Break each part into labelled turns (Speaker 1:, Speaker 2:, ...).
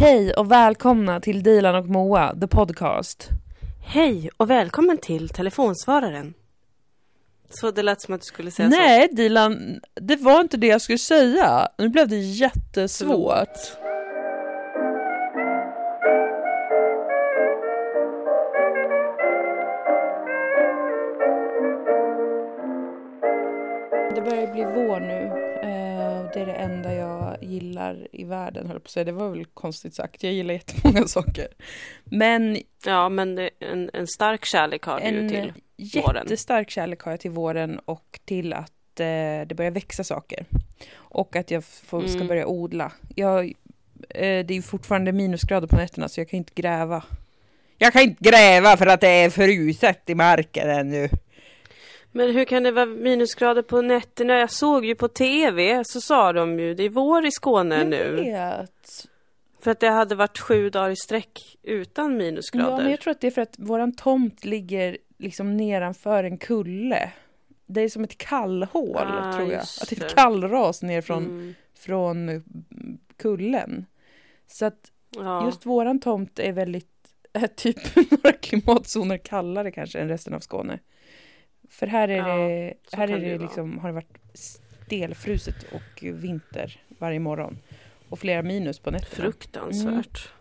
Speaker 1: Hej och välkomna till Dilan och Moa, the podcast.
Speaker 2: Hej och välkommen till telefonsvararen. Så det lät som att du skulle säga
Speaker 1: Nej Dilan, det var inte det jag skulle säga. Nu blev det jättesvårt. Det börjar bli vår nu. Eh, Det är det enda jag gillar i världen, höll på att säga. Det var väl konstigt sagt. Jag gillar jättemånga saker. Men.
Speaker 2: Ja, men en, en stark kärlek har du ju
Speaker 1: en
Speaker 2: till våren.
Speaker 1: jättestark kärlek har jag till våren och till att eh, det börjar växa saker. Och att jag får, ska
Speaker 2: Mm.
Speaker 1: börja odla. Jag, eh, det är ju fortfarande minusgrader på nätterna så jag kan inte gräva. Jag kan inte gräva för att det är fruset i marken ännu.
Speaker 2: Men hur kan det vara minusgrader på nätterna? Jag såg ju på TV så sa de ju det är vår i Skåne
Speaker 1: Jag
Speaker 2: nu.
Speaker 1: vet.
Speaker 2: För att det hade varit sju dagar i sträck utan
Speaker 1: Ja,
Speaker 2: minusgrader.
Speaker 1: men jag tror att det är för att våran tomt ligger liksom nedanför en kulle. Det är som ett kallhål
Speaker 2: Ah,
Speaker 1: tror jag. Att det är ett kallras ner från,
Speaker 2: Mm.
Speaker 1: från mm, kullen. Så att
Speaker 2: Ja.
Speaker 1: Just våran tomt är väldigt, är typ några klimatzoner kallare kanske än resten av Skåne. För här är
Speaker 2: Ja,
Speaker 1: det, här är
Speaker 2: det
Speaker 1: det liksom, har det varit stelfruset och vinter varje morgon. Och flera minus på nätterna.
Speaker 2: Fruktansvärt.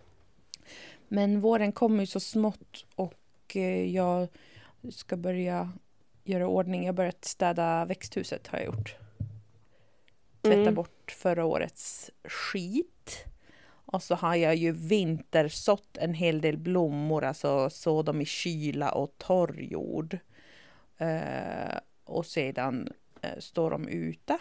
Speaker 1: Men våren kommer ju så smått och eh, jag ska börja göra ordning. Jag har börjat städa växthuset har jag gjort. Tvätta
Speaker 2: Mm.
Speaker 1: bort förra årets skit. Och så har jag ju vintersått en hel del blommor, alltså så dem i kyla och torr jord. Eh, och sedan eh, står de ute.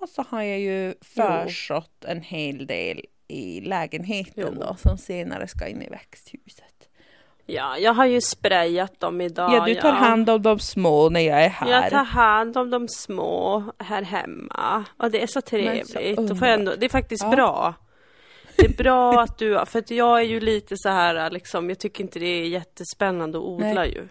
Speaker 1: Och så har jag ju försått en hel del i lägenheten
Speaker 2: Jo.
Speaker 1: då, som senare ska in i växthuset.
Speaker 2: Ja, jag har ju sprayat dem idag.
Speaker 1: Ja, du tar hand om de små när jag är här.
Speaker 2: Jag tar hand om de små här hemma. Och det är så trevligt.
Speaker 1: så
Speaker 2: får jag ändå, det är faktiskt
Speaker 1: Ja.
Speaker 2: bra. Det är bra att du, för att jag är ju lite så här liksom, jag tycker inte det är jättespännande att odla
Speaker 1: Nej.
Speaker 2: ju.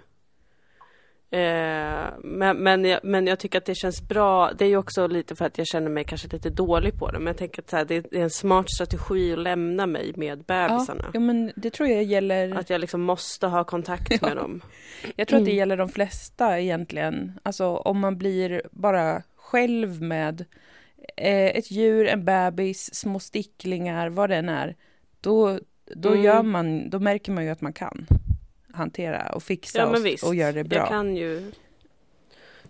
Speaker 2: Eh, men, men, jag, men jag tycker att det känns bra. Det är ju också lite för att jag känner mig kanske lite dålig på det. Men jag tänker att så här, det är en smart strategi att lämna mig med
Speaker 1: ja,
Speaker 2: bebisarna.
Speaker 1: ja, men det tror jag gäller.
Speaker 2: Att jag liksom måste ha kontakt med dem.
Speaker 1: Jag tror att det
Speaker 2: Mm.
Speaker 1: gäller de flesta egentligen. Alltså om man blir bara själv med eh, ett djur, en bebis, små sticklingar, vad det än är. Då, då,
Speaker 2: Mm.
Speaker 1: gör man, då märker man ju att man kan hantera och fixa
Speaker 2: Ja
Speaker 1: och, och göra det bra.
Speaker 2: Jag kan ju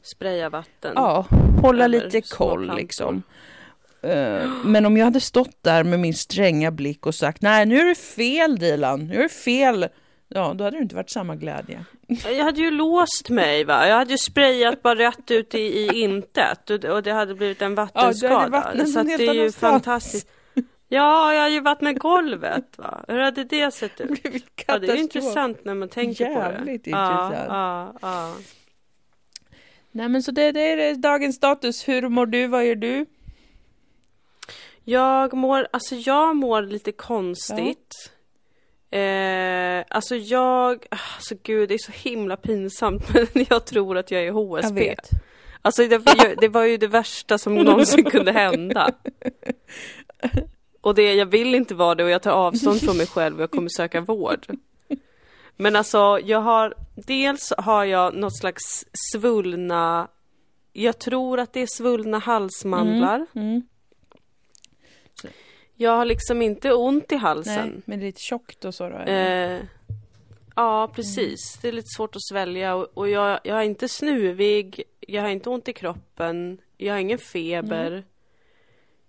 Speaker 2: spraya vatten.
Speaker 1: Ja, hålla lite koll liksom. Eh, Men om jag hade stått där med min stränga blick och sagt nej nu är det fel Dilan, nu är det fel. Ja, då hade det inte varit samma glädje.
Speaker 2: Jag hade ju låst mig va. Jag hade ju sprayat bara rätt ut i, i intet och, och det hade blivit en vattenskada.
Speaker 1: vattnat
Speaker 2: så
Speaker 1: någon
Speaker 2: att
Speaker 1: helt
Speaker 2: det är ju fantastiskt. Ja, jag har ju vattnat golvet va. Hur hade det sett ut?
Speaker 1: blivit
Speaker 2: Ja, det är intressant när man tänker
Speaker 1: Jävligt
Speaker 2: på det.
Speaker 1: intressant.
Speaker 2: Ja, ja, ja.
Speaker 1: Nej men så det, det är dagens status. Hur mår du? Vad gör du?
Speaker 2: Jag mår, alltså jag mår lite konstigt. Eh, alltså jag, alltså gud det är så himla pinsamt men jag tror att jag är HSB.
Speaker 1: Jag vet.
Speaker 2: Alltså det, var ju- det var ju det värsta som någonsin kunde hända. Och det, jag vill inte vara det och jag tar avstånd från mig själv och jag kommer söka vård. Men alltså jag har, dels har jag något slags svullna, jag tror att det är svullna halsmandlar.
Speaker 1: Mm.
Speaker 2: Jag har liksom inte ont i halsen.
Speaker 1: Nej, men det är lite tjockt och så då?
Speaker 2: Eh, ja, precis. Det är lite svårt att svälja och, och jag, jag är inte snuvig, jag har inte ont i kroppen, jag har ingen feber.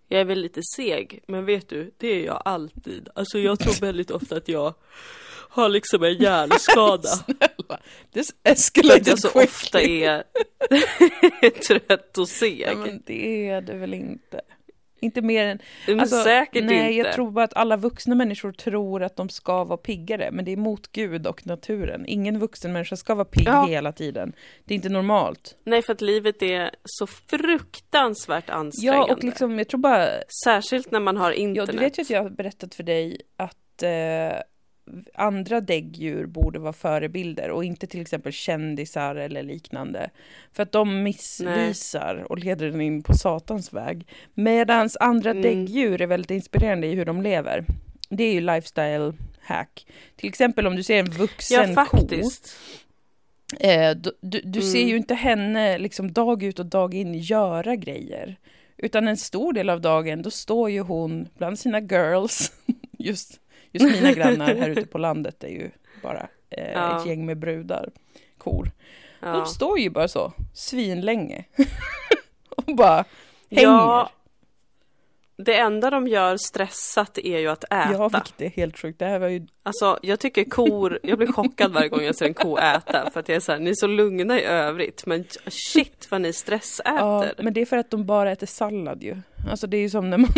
Speaker 2: Jag är väl lite seg, men vet du, det är jag alltid. Alltså jag tror väldigt ofta att jag har liksom en hjärnskada.
Speaker 1: Det
Speaker 2: För att
Speaker 1: escalated
Speaker 2: jag så
Speaker 1: quickly.
Speaker 2: ofta är trött och seg.
Speaker 1: Ja, men det är det väl inte. Inte mer än...
Speaker 2: Men
Speaker 1: Alltså,
Speaker 2: säkert
Speaker 1: nej,
Speaker 2: inte.
Speaker 1: jag tror bara att alla vuxna människor tror att de ska vara piggare, men det är mot Gud och naturen. Ingen vuxen människa ska vara pigg
Speaker 2: Ja.
Speaker 1: hela tiden. Det är inte normalt.
Speaker 2: Nej, för att livet är så fruktansvärt ansträngande.
Speaker 1: Ja, och liksom, jag tror bara...
Speaker 2: Särskilt när man har
Speaker 1: Ja,
Speaker 2: internet.
Speaker 1: du vet ju att jag har berättat för dig att eh, andra däggdjur borde vara förebilder och inte till exempel kändisar eller liknande. För att de missvisar och leder den in på satans väg. Medan andra
Speaker 2: Mm.
Speaker 1: däggdjur är väldigt inspirerande i hur de lever. Det är ju lifestyle hack. Till exempel om du ser en vuxen
Speaker 2: Ja,
Speaker 1: ko. Eh, du du, du ser
Speaker 2: Mm.
Speaker 1: ju inte henne liksom dag ut och dag in göra grejer. Utan en stor del av dagen då står ju hon bland sina girls. Just, just mina grannar här ute på landet är ju bara eh,
Speaker 2: Ja.
Speaker 1: ett gäng med brudar, kor. De
Speaker 2: Ja.
Speaker 1: står ju bara så svinlänge. och bara hänger.
Speaker 2: ja, det enda de gör stressat är ju att äta.
Speaker 1: Ja, vilket är helt sjukt. Det här var ju...
Speaker 2: Alltså jag tycker kor, jag blir chockad varje gång jag ser en ko äta för att jag är såhär, ni är så lugna i övrigt men shit vad ni stressäter.
Speaker 1: Ja, men det är för att de bara äter sallad ju. Alltså det är ju som när man...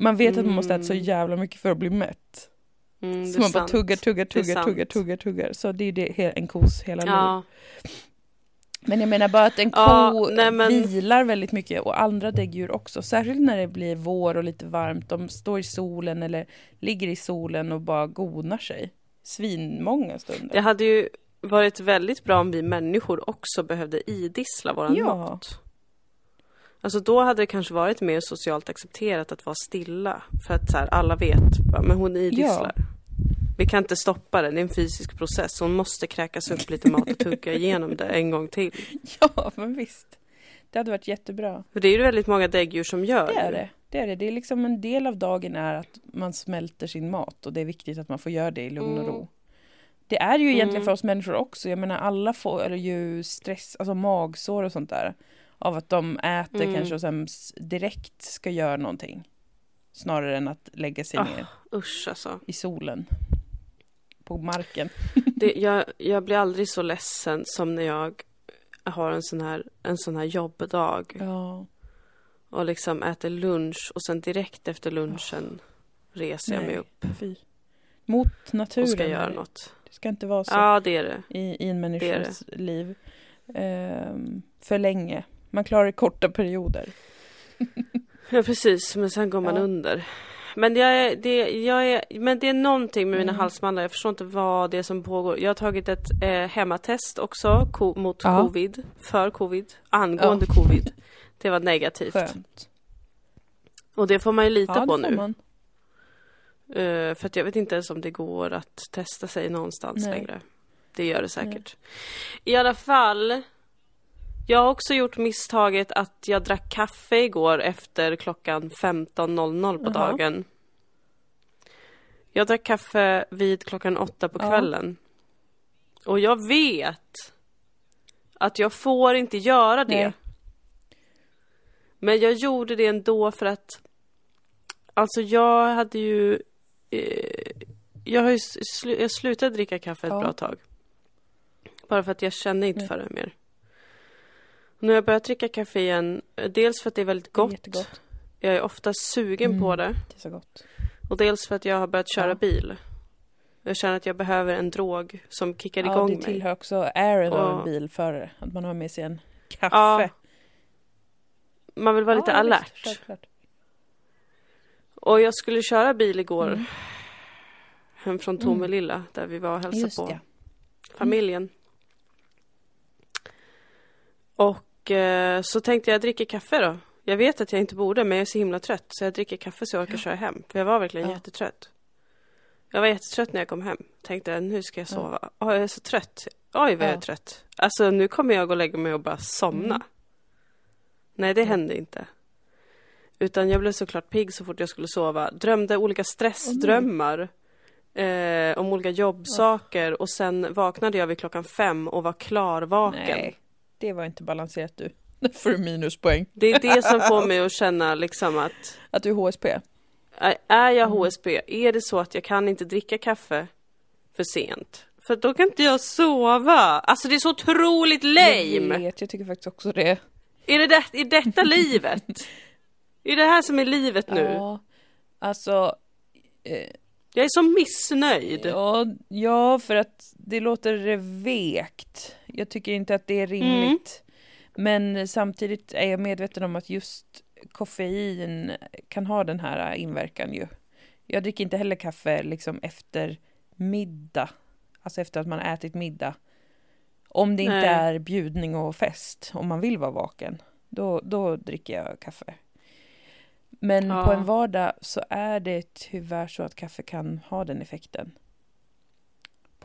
Speaker 1: Man vet att man måste äta så
Speaker 2: Mm.
Speaker 1: jävla mycket för att bli mätt.
Speaker 2: Mm,
Speaker 1: Så man bara
Speaker 2: sant.
Speaker 1: tuggar, tuggar, tuggar, tuggar, tuggar, tuggar. Så det är det, en kos hela.
Speaker 2: Ja,
Speaker 1: Men jag menar bara att en ko
Speaker 2: Ja, nej, men-
Speaker 1: vilar väldigt mycket och andra däggdjur också. Särskilt när det blir vår och lite varmt. De står i solen eller ligger i solen och bara gonar sig. Svinmånga stunder.
Speaker 2: det hade ju varit väldigt bra om vi människor också behövde idissla våran
Speaker 1: Ja.
Speaker 2: mat. Alltså då hade det kanske varit mer socialt accepterat att vara stilla. För att så här, alla vet, men hon idisslar. Vi kan inte stoppa det, det är en fysisk process. Hon måste kräkas upp lite mat och tugga igenom det en gång till.
Speaker 1: Ja, men visst. Det hade varit jättebra.
Speaker 2: För det är ju väldigt många däggdjur som gör
Speaker 1: Det är det. Det är det. Det är liksom en del av dagen är att man smälter sin mat och det är viktigt att man får göra det i lugn och
Speaker 2: Mm.
Speaker 1: ro. Det är ju egentligen
Speaker 2: Mm.
Speaker 1: för oss människor också. Jag menar alla får ju stress, alltså magsår och sånt där. Av att de äter
Speaker 2: Mm.
Speaker 1: kanske och sen direkt ska göra någonting. Snarare än att lägga sig
Speaker 2: Ah.
Speaker 1: ner
Speaker 2: Usch alltså.
Speaker 1: i solen. På marken.
Speaker 2: Det, jag, jag blir aldrig så ledsen som när jag har en sån här, en sån här jobbdag
Speaker 1: Ja.
Speaker 2: och liksom äter lunch och sen direkt efter lunchen reser jag mig
Speaker 1: Nej,
Speaker 2: upp
Speaker 1: Fy. Mot naturen.
Speaker 2: och ska göra
Speaker 1: det.
Speaker 2: något.
Speaker 1: Det ska inte vara så.
Speaker 2: Ja, det är det.
Speaker 1: i, i en
Speaker 2: Det är
Speaker 1: människas liv. Ehm, för länge. Man klarar korta perioder.
Speaker 2: Ja, precis. Men sen går man
Speaker 1: Ja.
Speaker 2: under. Men, jag det, jag är, men det är någonting med mina
Speaker 1: Mm.
Speaker 2: halsmandlar. Jag förstår inte vad det är som pågår. Jag har tagit ett eh, hemmatest också ko, mot
Speaker 1: Ja.
Speaker 2: covid. För covid. Angående covid. Det var negativt.
Speaker 1: Skönt.
Speaker 2: Och det får man ju lita
Speaker 1: Ja, det
Speaker 2: på nu. Eh, för att jag vet inte ens om det går att testa sig någonstans
Speaker 1: Nej.
Speaker 2: längre. Det gör det säkert. I alla fall. Jag har också gjort misstaget att jag drack kaffe igår efter klockan 15.00 på
Speaker 1: Jaha.
Speaker 2: dagen. Jag drack kaffe vid klockan åtta på
Speaker 1: Ja.
Speaker 2: kvällen. Och jag vet att jag får inte göra det.
Speaker 1: Nej.
Speaker 2: Men jag gjorde det ändå för att Alltså jag hade ju eh, Jag har ju slu, jag slutade dricka kaffe ett
Speaker 1: Ja.
Speaker 2: bra tag. Bara för att jag kände inte
Speaker 1: Nej.
Speaker 2: för det mer. Nu har jag börjat dricka kaffe igen. eh, Dels för att det är väldigt
Speaker 1: Det är
Speaker 2: gott.
Speaker 1: jättegott.
Speaker 2: Jag är ofta sugen
Speaker 1: Mm.
Speaker 2: på det.
Speaker 1: Det är så gott.
Speaker 2: Och dels för att jag har börjat köra
Speaker 1: Ja.
Speaker 2: bil. Jag känner att jag behöver en drog som kickar
Speaker 1: Ja,
Speaker 2: igång
Speaker 1: det
Speaker 2: mig.
Speaker 1: tillhör också ären av en bilförare. Att man har med sig en kaffe.
Speaker 2: Ja, Man vill vara lite
Speaker 1: Ja, visst,
Speaker 2: alert.
Speaker 1: självklart.
Speaker 2: Och jag skulle köra bil igår.
Speaker 1: Mm.
Speaker 2: Hem från Tomelilla där vi var och hälsade
Speaker 1: Just
Speaker 2: på
Speaker 1: ja.
Speaker 2: familjen. Och eh, så tänkte jag dricka kaffe då. Jag vet att jag inte borde men jag är så himla trött så jag dricker kaffe så jag orkar köra hem. För jag var verkligen
Speaker 1: Ja.
Speaker 2: jättetrött. Jag var jättetrött när jag kom hem. Tänkte nu ska jag sova. Åh, jag är så trött. Oj vad jag är
Speaker 1: Ja.
Speaker 2: trött. Alltså nu kommer jag gå och lägga mig och bara somna.
Speaker 1: Mm.
Speaker 2: Nej det hände inte. Utan jag blev såklart pigg så fort jag skulle sova. Drömde olika stressdrömmar. Eh, om olika jobbsaker och sen vaknade jag vid klockan fem och var klarvaken.
Speaker 1: Nej, det var inte balanserat du. Där får du minuspoäng.
Speaker 2: Det är det som får mig att känna liksom att
Speaker 1: Att du är HSP.
Speaker 2: är- jag. HSB, är det så att jag kan inte dricka kaffe för sent? För då kan inte jag sova. Alltså det är så otroligt
Speaker 1: Jag
Speaker 2: lame!
Speaker 1: vet, jag tycker faktiskt också det.
Speaker 2: Är det, det är detta livet? Är det här som är livet nu?
Speaker 1: Ja, alltså. Eh,
Speaker 2: Jag är så missnöjd.
Speaker 1: ja, ja, för att det låter vekt. Jag tycker inte att det är rimligt. Men samtidigt är jag medveten om att just koffein kan ha den här inverkan ju. Jag dricker inte heller kaffe liksom efter middag. Alltså efter att man ätit middag. Om det inte
Speaker 2: Nej.
Speaker 1: är bjudning och fest, om man vill vara vaken. Då, då dricker jag kaffe. Men
Speaker 2: Ja.
Speaker 1: på en vardag så är det tyvärr så att kaffe kan ha den effekten.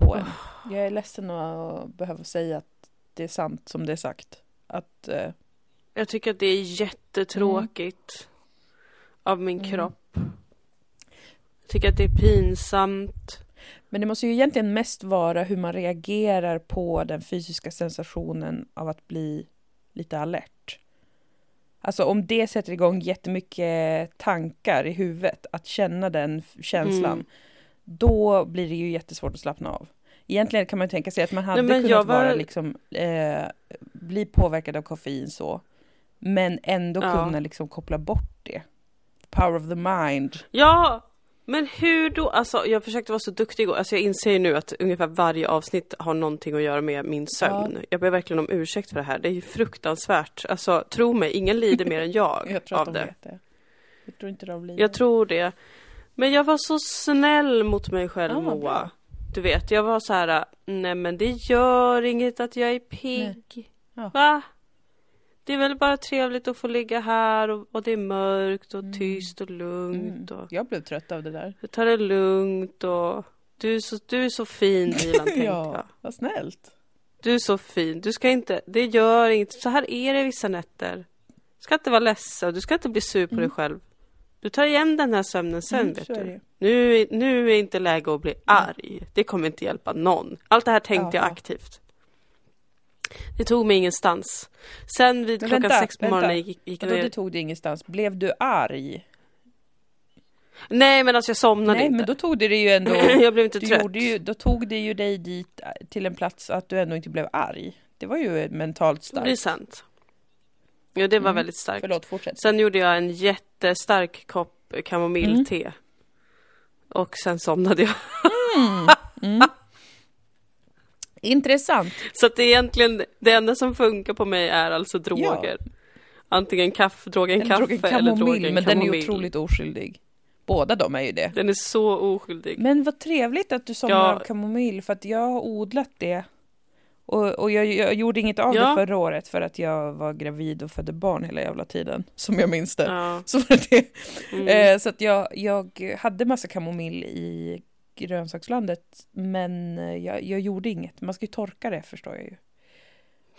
Speaker 1: På en. Jag är ledsen att behöva säga att det är sant som det är sagt. Att, eh,
Speaker 2: Jag tycker att det är jättetråkigt av min
Speaker 1: Mm.
Speaker 2: kropp. Jag tycker att det är pinsamt.
Speaker 1: men det måste ju egentligen mest vara hur man reagerar på den fysiska sensationen av att bli lite alert. Alltså om det sätter igång jättemycket tankar i huvudet, att känna den känslan,
Speaker 2: Mm.
Speaker 1: Då blir det ju jättesvårt att slappna av. Egentligen kan man tänka sig att man hade
Speaker 2: men
Speaker 1: kunnat
Speaker 2: var-
Speaker 1: vara liksom, eh, bli påverkad av koffein så, men ändå
Speaker 2: Ja.
Speaker 1: kunna liksom koppla bort det. Power of the mind.
Speaker 2: Ja, men hur då? Alltså jag försökte vara så duktig igår. Alltså jag inser ju nu att ungefär varje avsnitt har någonting att göra med min sömn. Jag ber verkligen om ursäkt för det här. Det är ju fruktansvärt. Alltså tro mig, ingen lider mer än jag,
Speaker 1: Jag tror att
Speaker 2: av
Speaker 1: de
Speaker 2: det.
Speaker 1: vet det. Jag tror inte de blir
Speaker 2: Jag tror det. Men jag var så snäll mot mig själv
Speaker 1: vad
Speaker 2: Moa.
Speaker 1: bra.
Speaker 2: Du vet, jag var så här, nej men det gör inget att jag är pigg.
Speaker 1: Ja.
Speaker 2: Va? Det är väl bara trevligt att få ligga här och, och det är mörkt och
Speaker 1: Mm.
Speaker 2: tyst och lugnt.
Speaker 1: Mm.
Speaker 2: Och
Speaker 1: Jag blev trött av det där.
Speaker 2: jag tar det lugnt och du är så, du är så fin Dilan tänkte jag.
Speaker 1: ja, vad snällt.
Speaker 2: Du är så fin. Du ska inte, det gör inget. Så här är det vissa nätter. Du ska inte vara ledsen. Du ska inte bli sur på dig själv. Du tar igen den här sömnen sen
Speaker 1: Mm,
Speaker 2: vet du. Nu, nu är inte läge att bli arg. Det kommer inte hjälpa någon. Allt det här tänkte jag
Speaker 1: Jaha.
Speaker 2: aktivt. Det tog mig ingenstans. Sen vid
Speaker 1: Men
Speaker 2: klockan
Speaker 1: vänta,
Speaker 2: sex på morgonen gick, gick jag
Speaker 1: Vadå, det tog det ingenstans. Blev du arg?
Speaker 2: Nej men alltså jag somnade
Speaker 1: Nej,
Speaker 2: inte.
Speaker 1: men då tog det det ju ändå...
Speaker 2: jag blev inte
Speaker 1: du
Speaker 2: trött.
Speaker 1: ju, då tog det ju dig dit äh, till en plats att du ändå inte blev arg. Det var ju mentalt
Speaker 2: Det är
Speaker 1: starkt.
Speaker 2: sant. Ja det var
Speaker 1: Mm.
Speaker 2: väldigt starkt.
Speaker 1: Förlåt, fortsätt.
Speaker 2: Sen gjorde jag en jättestark kopp kamomillte. Och sen somnade jag.
Speaker 1: Mm. Intressant.
Speaker 2: Så att det egentligen, det enda som funkar på mig är alltså droger. Antingen kaffe, drogen
Speaker 1: Eller
Speaker 2: kaffe
Speaker 1: drogen
Speaker 2: eller
Speaker 1: kamomill,
Speaker 2: drogen
Speaker 1: men den är otroligt oskyldig. Båda de är ju det.
Speaker 2: Den är så oskyldig.
Speaker 1: Men vad trevligt att du somnar
Speaker 2: Ja.
Speaker 1: av kamomill, för att jag har odlat det. Och, och jag, jag gjorde inget av
Speaker 2: Ja.
Speaker 1: det förra året för att jag var gravid och födde barn hela jävla tiden, som jag minns det.
Speaker 2: Ja.
Speaker 1: Så, det.
Speaker 2: Mm.
Speaker 1: Eh, så att jag, jag hade massa kamomill i grönsakslandet, men eh, jag, jag gjorde inget. Man ska ju torka det förstår jag ju.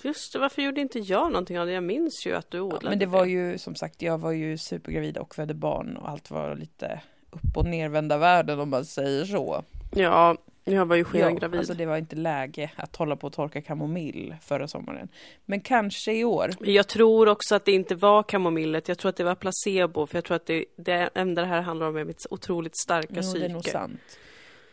Speaker 2: Just det, varför gjorde inte jag någonting av det? Jag minns ju att du
Speaker 1: Ja,
Speaker 2: odlade
Speaker 1: men det var ju som sagt, jag var ju supergravid och födde barn och allt var lite upp och nervända världen om man säger så.
Speaker 2: Ja, jag var ju
Speaker 1: Ja,
Speaker 2: skengravid.
Speaker 1: alltså det var inte läge att hålla på och torka kamomill förra sommaren. Men kanske i år.
Speaker 2: Jag tror också att det inte var kamomillet, jag tror att det var placebo, för jag tror att det, det enda det här handlar om är mitt otroligt starka
Speaker 1: Jo, det är nog
Speaker 2: psyke.
Speaker 1: sant.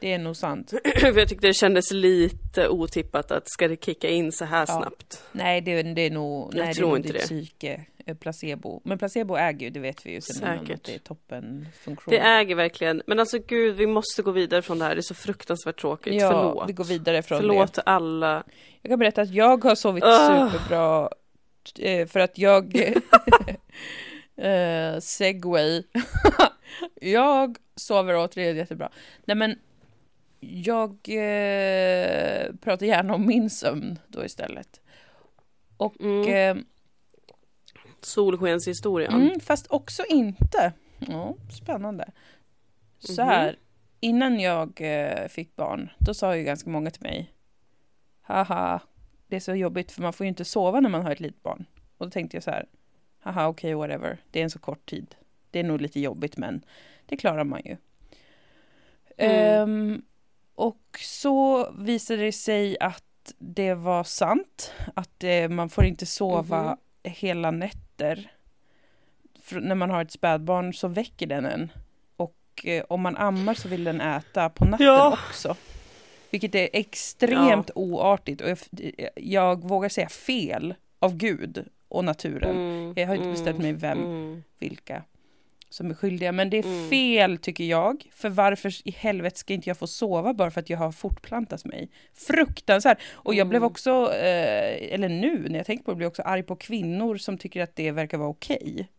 Speaker 1: Det är nog sant.
Speaker 2: för jag tyckte det kändes lite otippat att ska det kicka in så här
Speaker 1: Ja.
Speaker 2: snabbt?
Speaker 1: Nej, det, det är nog,
Speaker 2: Jag
Speaker 1: nej,
Speaker 2: tror
Speaker 1: det är nog
Speaker 2: inte
Speaker 1: ditt
Speaker 2: det.
Speaker 1: psyke, placebo. Men placebo äger ju, det vet vi ju sen
Speaker 2: Säkert.
Speaker 1: det är toppenfunktion.
Speaker 2: Det äger verkligen, men alltså gud, vi måste gå vidare från det här, det är så fruktansvärt tråkigt.
Speaker 1: ja,
Speaker 2: Förlåt.
Speaker 1: vi går vidare från
Speaker 2: Förlåt
Speaker 1: det.
Speaker 2: alla.
Speaker 1: Jag kan berätta att jag har sovit
Speaker 2: Ah.
Speaker 1: superbra eh, för att jag... eh, segway. jag sover återigen jättebra. Nej men, jag eh, pratar gärna om min sömn då istället. Och...
Speaker 2: Mm.
Speaker 1: Eh,
Speaker 2: Solskenshistorien.
Speaker 1: Mm, fast också inte. Ja, spännande. Så här, innan jag eh, fick barn, då sa ju ganska många till mig, haha, det är så jobbigt för man får ju inte sova när man har ett litet barn. Och då tänkte jag så här, haha, okej, whatever, det är en så kort tid. Det är nog lite jobbigt, men det klarar man ju.
Speaker 2: Mm.
Speaker 1: Ehm, och så visade det sig att det var sant, att eh, man får inte sova
Speaker 2: Mhm.
Speaker 1: Hela nätter. För när man har ett spädbarn så väcker den en. Och eh, om man ammar så vill den äta på natten
Speaker 2: Ja.
Speaker 1: också. Vilket är extremt oartigt och jag, jag vågar säga fel av Gud och naturen.
Speaker 2: Mm,
Speaker 1: Jag har inte
Speaker 2: mm,
Speaker 1: bestämt mig vem,
Speaker 2: mm.
Speaker 1: vilka som är skyldiga. Men det är
Speaker 2: Mm.
Speaker 1: fel tycker jag. För varför i helvete ska inte jag få sova bara för att jag har fortplantat mig? Fruktansvärt! Och jag blev
Speaker 2: Mm.
Speaker 1: också, eh, eller nu när jag tänker på det, blir jag också arg på kvinnor som tycker att det verkar vara okej.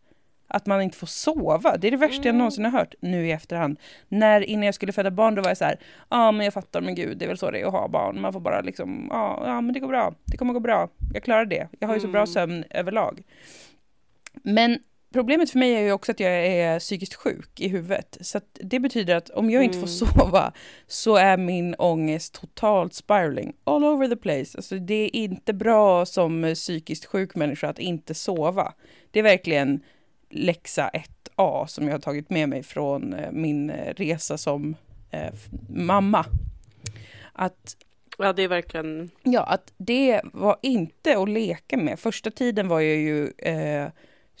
Speaker 1: Att man inte får sova. Det är det värsta jag
Speaker 2: Mm.
Speaker 1: någonsin har hört nu i efterhand. När innan jag skulle föda barn då var jag så här, ja ah, men jag fattar men gud det är väl så det är att ha barn. Man får bara liksom, ja ah, ja, men det går bra. Det kommer gå bra. Jag klarar det. Jag har ju så bra
Speaker 2: Mm.
Speaker 1: sömn överlag. Men problemet för mig är ju också att jag är psykiskt sjuk i huvudet. Så det betyder att om jag inte får
Speaker 2: Mm.
Speaker 1: sova så är min ångest totalt spiraling all over the place. Alltså det är inte bra som psykiskt sjuk människa att inte sova. Det är verkligen läxa 1A som jag har tagit med mig från eh, min resa som eh, mamma. Att
Speaker 2: Ja, det är verkligen...
Speaker 1: Ja, att det var inte att leka med. Första tiden var jag ju eh,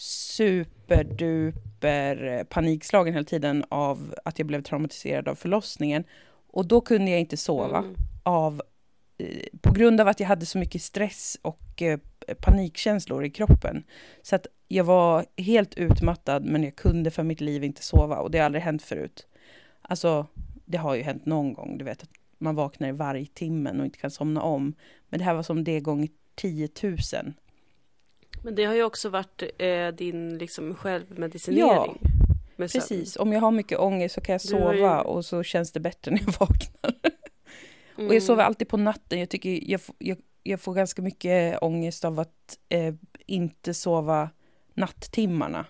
Speaker 1: superduper panikslagen hela tiden av att jag blev traumatiserad av förlossningen. Och då kunde jag inte sova
Speaker 2: Mm.
Speaker 1: av, eh, på grund av att jag hade så mycket stress och eh, panikkänslor i kroppen. Så att jag var helt utmattad men jag kunde för mitt liv inte sova och det har aldrig hänt förut. Alltså, det har ju hänt någon gång, du vet att man vaknar i varje timmen och inte kan somna om. Men det här var som det gånger 10 000.
Speaker 2: Men det har ju också varit eh, din liksom självmedicinering. med sömn.
Speaker 1: Precis, om jag har mycket ångest så kan jag
Speaker 2: har ju-
Speaker 1: sova och så känns det bättre när jag vaknar.
Speaker 2: Mm.
Speaker 1: Och jag sover alltid på natten. Jag tycker jag, jag, jag får ganska mycket ångest av att eh, inte sova nattimmarna.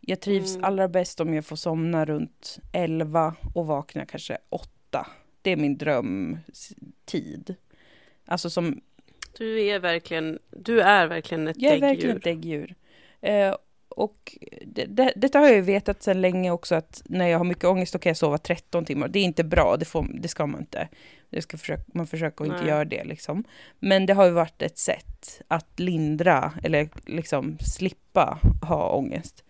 Speaker 1: Jag trivs
Speaker 2: Mm.
Speaker 1: allra bäst om jag får somna runt 11 och vakna kanske 8. Det är min drömtid. Alltså som,
Speaker 2: Du är verkligen, du är verkligen ett
Speaker 1: jag är
Speaker 2: däggdjur.
Speaker 1: verkligen ett däggdjur. Eh, och det, det, detta har jag ju vetat sedan länge också att när jag har mycket ångest då kan jag sova 13 timmar. Det är inte bra, det, får, det ska man inte. Det ska försöka, man försöker att inte
Speaker 2: Nej.
Speaker 1: göra det liksom. Men det har ju varit ett sätt att lindra eller liksom slippa ha ångest.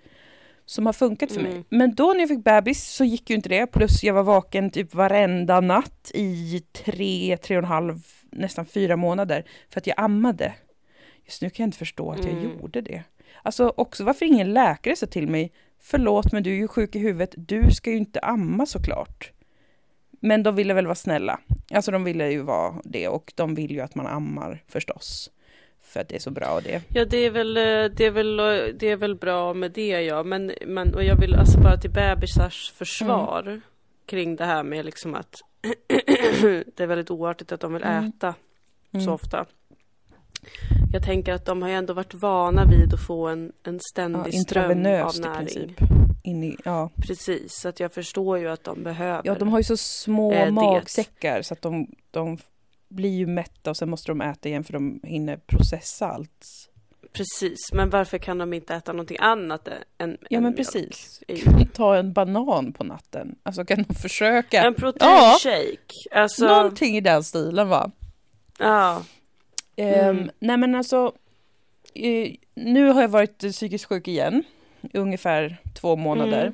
Speaker 1: Som har funkat för mig.
Speaker 2: Mm.
Speaker 1: Men då när jag fick bebis så gick ju inte det. Plus jag var vaken typ varenda natt i tre, tre och en halv, nästan fyra månader. För att jag ammade. Just nu kan jag inte förstå att jag
Speaker 2: Mm.
Speaker 1: gjorde det. Alltså också varför ingen läkare sa till mig Förlåt men du är ju sjuk i huvudet, du ska ju inte amma såklart. Men de ville väl vara snälla. Alltså de ville ju vara det och de vill ju att man ammar förstås. För att det är så bra det.
Speaker 2: Ja, det är väl, eh, det är väl, eh, det är väl bra med det ja. Men, men och jag vill alltså bara till bebisars försvar
Speaker 1: Mm.
Speaker 2: kring det här med liksom att det är väldigt oartigt att de vill
Speaker 1: Mm.
Speaker 2: äta så
Speaker 1: Mm.
Speaker 2: ofta. Jag tänker att de har ju ändå varit vana vid att få en, en
Speaker 1: Ja,
Speaker 2: ständig ström av näring.
Speaker 1: i, ja.
Speaker 2: Precis, så att jag förstår ju att de behöver.
Speaker 1: ja, de har ju så små
Speaker 2: det.
Speaker 1: magsäckar så att de, de blir ju mätta och sen måste de äta igen för de hinner processa allt.
Speaker 2: Precis, men varför kan de inte äta någonting annat än
Speaker 1: Ja
Speaker 2: än
Speaker 1: men
Speaker 2: mjölk?
Speaker 1: precis.
Speaker 2: i-
Speaker 1: Ta en banan på natten. Alltså kan de försöka?
Speaker 2: En proteinshake. Alltså,
Speaker 1: Någonting i den stilen va?
Speaker 2: ja.
Speaker 1: Ehm,
Speaker 2: Mm.
Speaker 1: nej men alltså, eh, nu har jag varit psykiskt sjuk igen, ungefär två månader.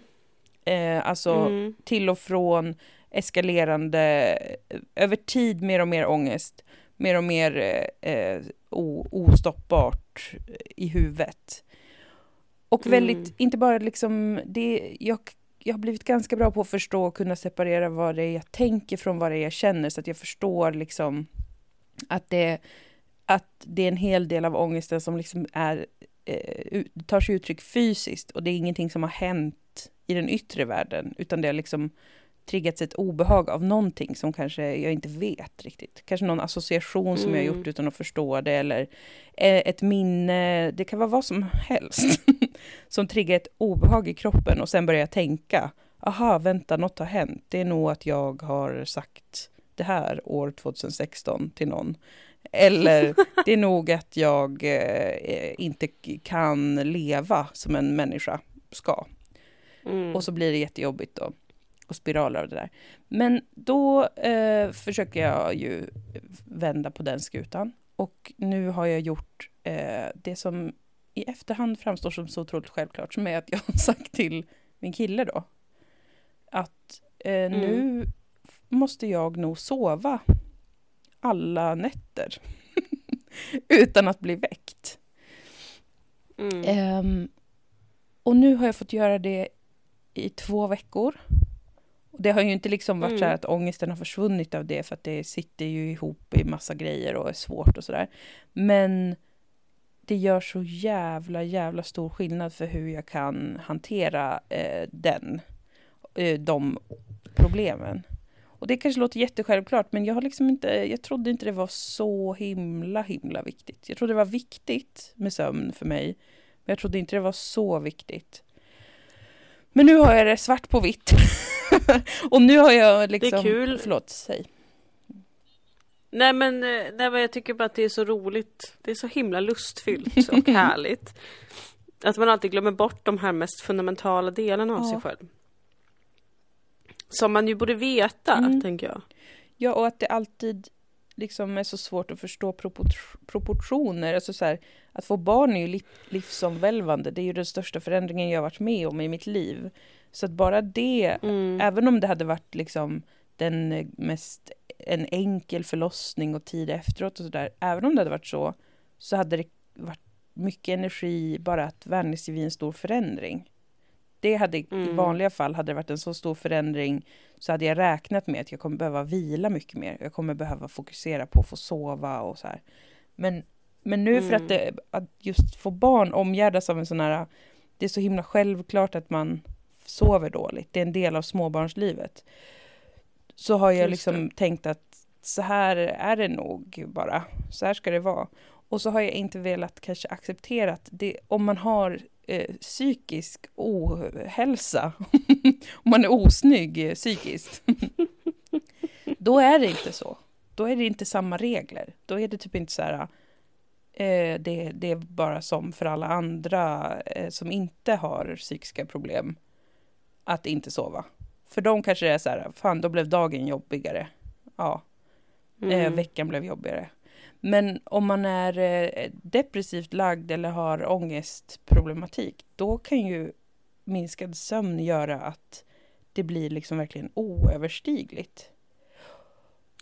Speaker 1: Eh, alltså
Speaker 2: Mm.
Speaker 1: till och från eskalerande, eh, över tid mer och mer ångest, mer och mer eh, eh, ostoppbart i huvudet. Och väldigt,
Speaker 2: Mm.
Speaker 1: inte bara liksom, det, jag, jag har blivit ganska bra på att förstå och kunna separera vad det är jag tänker från vad det är jag känner, så att jag förstår liksom att det, att det är en hel del av ångesten som liksom är, eh, tar sig uttryck fysiskt och det är ingenting som har hänt i den yttre världen, utan det har liksom triggats ett obehag av någonting som kanske jag inte vet riktigt. Kanske någon association som jag har
Speaker 2: Mm.
Speaker 1: gjort utan att förstå det eller eh, ett minne, det kan vara vad som helst som triggar ett obehag i kroppen och sen börjar jag tänka, aha, vänta, något har hänt. Det är nog att jag har sagt det här år 2016 till någon. Eller det är nog att jag eh, inte kan leva som en människa ska.
Speaker 2: Mm.
Speaker 1: Och så blir det jättejobbigt då. Och spiraler av det där. Men då eh, försöker jag ju vända på den skutan. Och nu har jag gjort eh, det som i efterhand framstår som så otroligt självklart. Som är att jag har sagt till min kille då. Att eh, nu f- måste jag nog sova alla nätter. Utan att bli väckt.
Speaker 2: Mm.
Speaker 1: Ehm, och nu har jag fått göra det i två veckor. Det har ju inte liksom varit så här
Speaker 2: Mm.
Speaker 1: att ångesten har försvunnit av det för att det sitter ju ihop i massa grejer och är svårt och sådär. Men det gör så jävla, jävla stor skillnad för hur jag kan hantera eh, den, eh, de problemen. Och det kanske låter jättesjälvklart men jag har liksom inte, jag trodde inte det var så himla, himla viktigt. Jag trodde det var viktigt med sömn för mig. Men jag trodde inte det var så viktigt. Men nu har jag det svart på vitt. och nu har jag liksom...
Speaker 2: Det är kul.
Speaker 1: Förlåt, säg.
Speaker 2: Nej men, eh, nej men jag tycker bara att det är så roligt. Det är så himla lustfyllt och härligt. Att man alltid glömmer bort de här mest fundamentala delarna av
Speaker 1: Ja.
Speaker 2: sig själv. Som man ju borde veta,
Speaker 1: Mm.
Speaker 2: tänker jag.
Speaker 1: Ja, och att det alltid liksom är så svårt att förstå propor- proportioner. Alltså så här, att få barn är ju li- livsomvälvande. Det är ju den största förändringen jag har varit med om i mitt liv. Så att bara det,
Speaker 2: Mm.
Speaker 1: även om det hade varit liksom den eh, mest en enkel förlossning och tid efteråt och sådär. Även om det hade varit så, så hade det varit mycket energi bara att vänja sig vid en stor förändring. Det hade i
Speaker 2: Mm.
Speaker 1: vanliga fall hade det varit en så stor förändring så hade jag räknat med att jag kommer behöva vila mycket mer. Jag kommer behöva fokusera på att få sova och så här. Men, men nu för
Speaker 2: Mm.
Speaker 1: att, det, att just få barn omgärdas av en sån här, det är så himla självklart att man sover dåligt. Det är en del av småbarnslivet. Så har jag
Speaker 2: Just
Speaker 1: liksom tänkt att så här är det nog bara. Så här ska det vara. Och så har jag inte velat kanske acceptera att det, om man har eh, psykisk ohälsa, om man är osnygg eh, psykiskt, då är det inte så. Då är det inte samma regler. Då är det typ inte så här, eh, det, det är bara som för alla andra eh, som inte har psykiska problem, att inte sova. För dem kanske det är så här, fan då blev dagen jobbigare. Ja, eh,
Speaker 2: Mm.
Speaker 1: veckan blev jobbigare. Men om man är eh, depressivt lagd eller har ångestproblematik, då kan ju minskad sömn göra att det blir liksom verkligen oöverstigligt.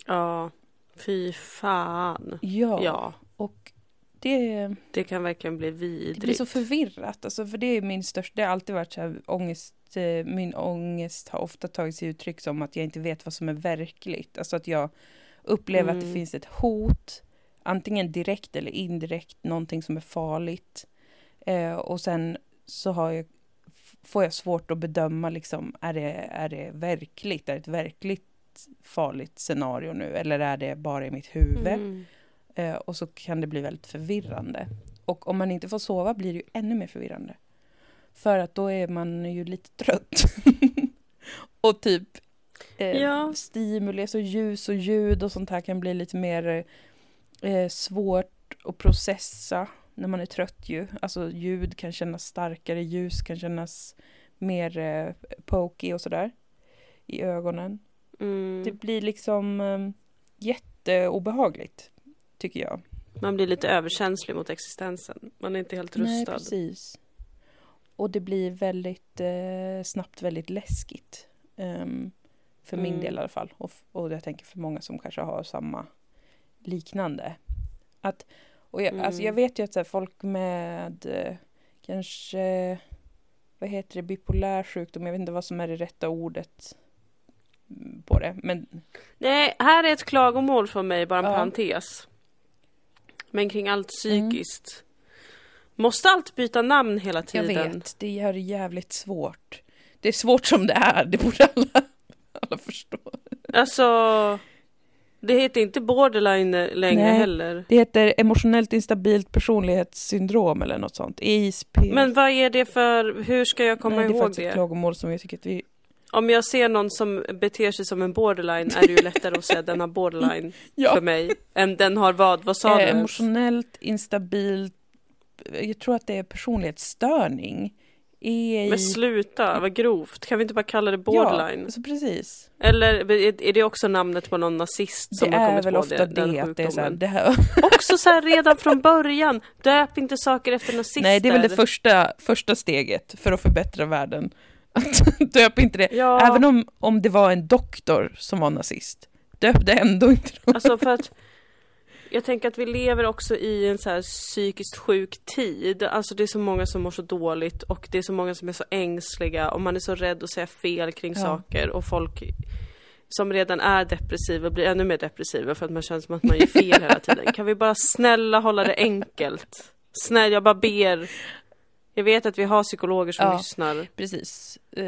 Speaker 2: Ja, fy fan.
Speaker 1: Ja,
Speaker 2: Ja,
Speaker 1: och det,
Speaker 2: det kan verkligen bli
Speaker 1: det blir
Speaker 2: vidrigt.
Speaker 1: så förvirrat. Alltså, för det är min största, det har alltid varit så här, ångest, eh, min ångest har ofta tagit sig uttryck som att jag inte vet vad som är verkligt. Alltså att jag upplever att det
Speaker 2: Mm.
Speaker 1: finns ett hot, antingen direkt eller indirekt, någonting som är farligt. Eh, och sen så har jag, får jag svårt att bedöma, liksom, är, det, är det verkligt? Är det ett verkligt farligt scenario nu? Eller är det bara i mitt huvud?
Speaker 2: Mm.
Speaker 1: Eh, och så kan det bli väldigt förvirrande. Och om man inte får sova blir det ju ännu mer förvirrande. För att då är man ju lite trött. och typ eh,
Speaker 2: Ja.
Speaker 1: stimuli, alltså ljus och ljud och sånt här kan bli lite mer eh, svårt att processa när man är trött ju. Alltså ljud kan kännas starkare, ljus kan kännas mer eh, pokey och sådär i ögonen.
Speaker 2: Mm.
Speaker 1: Det blir liksom eh, jätteobehagligt, tycker jag.
Speaker 2: Man blir lite överkänslig mot existensen. Man är inte helt
Speaker 1: Nej,
Speaker 2: rustad.
Speaker 1: precis. Och det blir väldigt eh, snabbt väldigt läskigt. Ehm, för min
Speaker 2: Mm.
Speaker 1: del i alla fall. Och, och jag tänker för många som kanske har samma liknande. Att, och jag, alltså
Speaker 2: Mm.
Speaker 1: jag vet ju att här, folk med eh, kanske, vad heter det, bipolär sjukdom, jag vet inte vad som är det rätta ordet mm, på det. Men
Speaker 2: Nej, här är ett klagomål från mig, bara en
Speaker 1: Ja.
Speaker 2: parentes. Men kring allt psykiskt. Måste allt byta namn hela
Speaker 1: jag
Speaker 2: tiden?
Speaker 1: vet, det gör det jävligt svårt. Det är svårt som det är, det borde alla, alla förstå.
Speaker 2: Alltså, det heter inte borderline längre
Speaker 1: Nej.
Speaker 2: heller.
Speaker 1: Det heter emotionellt instabilt personlighetssyndrom eller något sånt. EISP.
Speaker 2: Men vad är det för, hur ska jag komma
Speaker 1: Nej, det är
Speaker 2: ihåg
Speaker 1: faktiskt ett
Speaker 2: det?
Speaker 1: klagomål som jag tycker att vi...
Speaker 2: Om jag ser någon som beter sig som en borderline är det ju lättare att säga den har borderline
Speaker 1: Ja.
Speaker 2: för mig. Än den har vad? Vad sa du?
Speaker 1: Eh,
Speaker 2: ens?
Speaker 1: emotionellt instabilt... Jag tror att det är personlighetsstörning. EI...
Speaker 2: Men sluta, vad grovt. Kan vi inte bara kalla det borderline?
Speaker 1: Ja, alltså precis.
Speaker 2: Eller är är det också namnet på någon nazist som
Speaker 1: det
Speaker 2: har
Speaker 1: är
Speaker 2: kommit
Speaker 1: väl
Speaker 2: på
Speaker 1: ofta
Speaker 2: det,
Speaker 1: det,
Speaker 2: den
Speaker 1: att det är så här, det här...
Speaker 2: Också så här redan från början, döp inte saker efter nazister.
Speaker 1: Nej, det är väl det första, första steget för att förbättra världen. Döp inte det.
Speaker 2: Ja,
Speaker 1: Även om, om det var en doktor som var nazist. Döp det ändå inte
Speaker 2: alltså för att jag tänker att vi lever också i en så här psykiskt sjuk tid. Alltså det är så många som mår så dåligt och det är så många som är så ängsliga och man är så rädd att säga fel kring
Speaker 1: Ja.
Speaker 2: saker och folk som redan är depressiva blir ännu mer depressiva för att man känner som att man gör fel hela tiden. Kan vi bara snälla hålla det enkelt? Snälla, jag bara ber. Jag vet att vi har psykologer som
Speaker 1: Ja.
Speaker 2: lyssnar.
Speaker 1: Precis. Eh,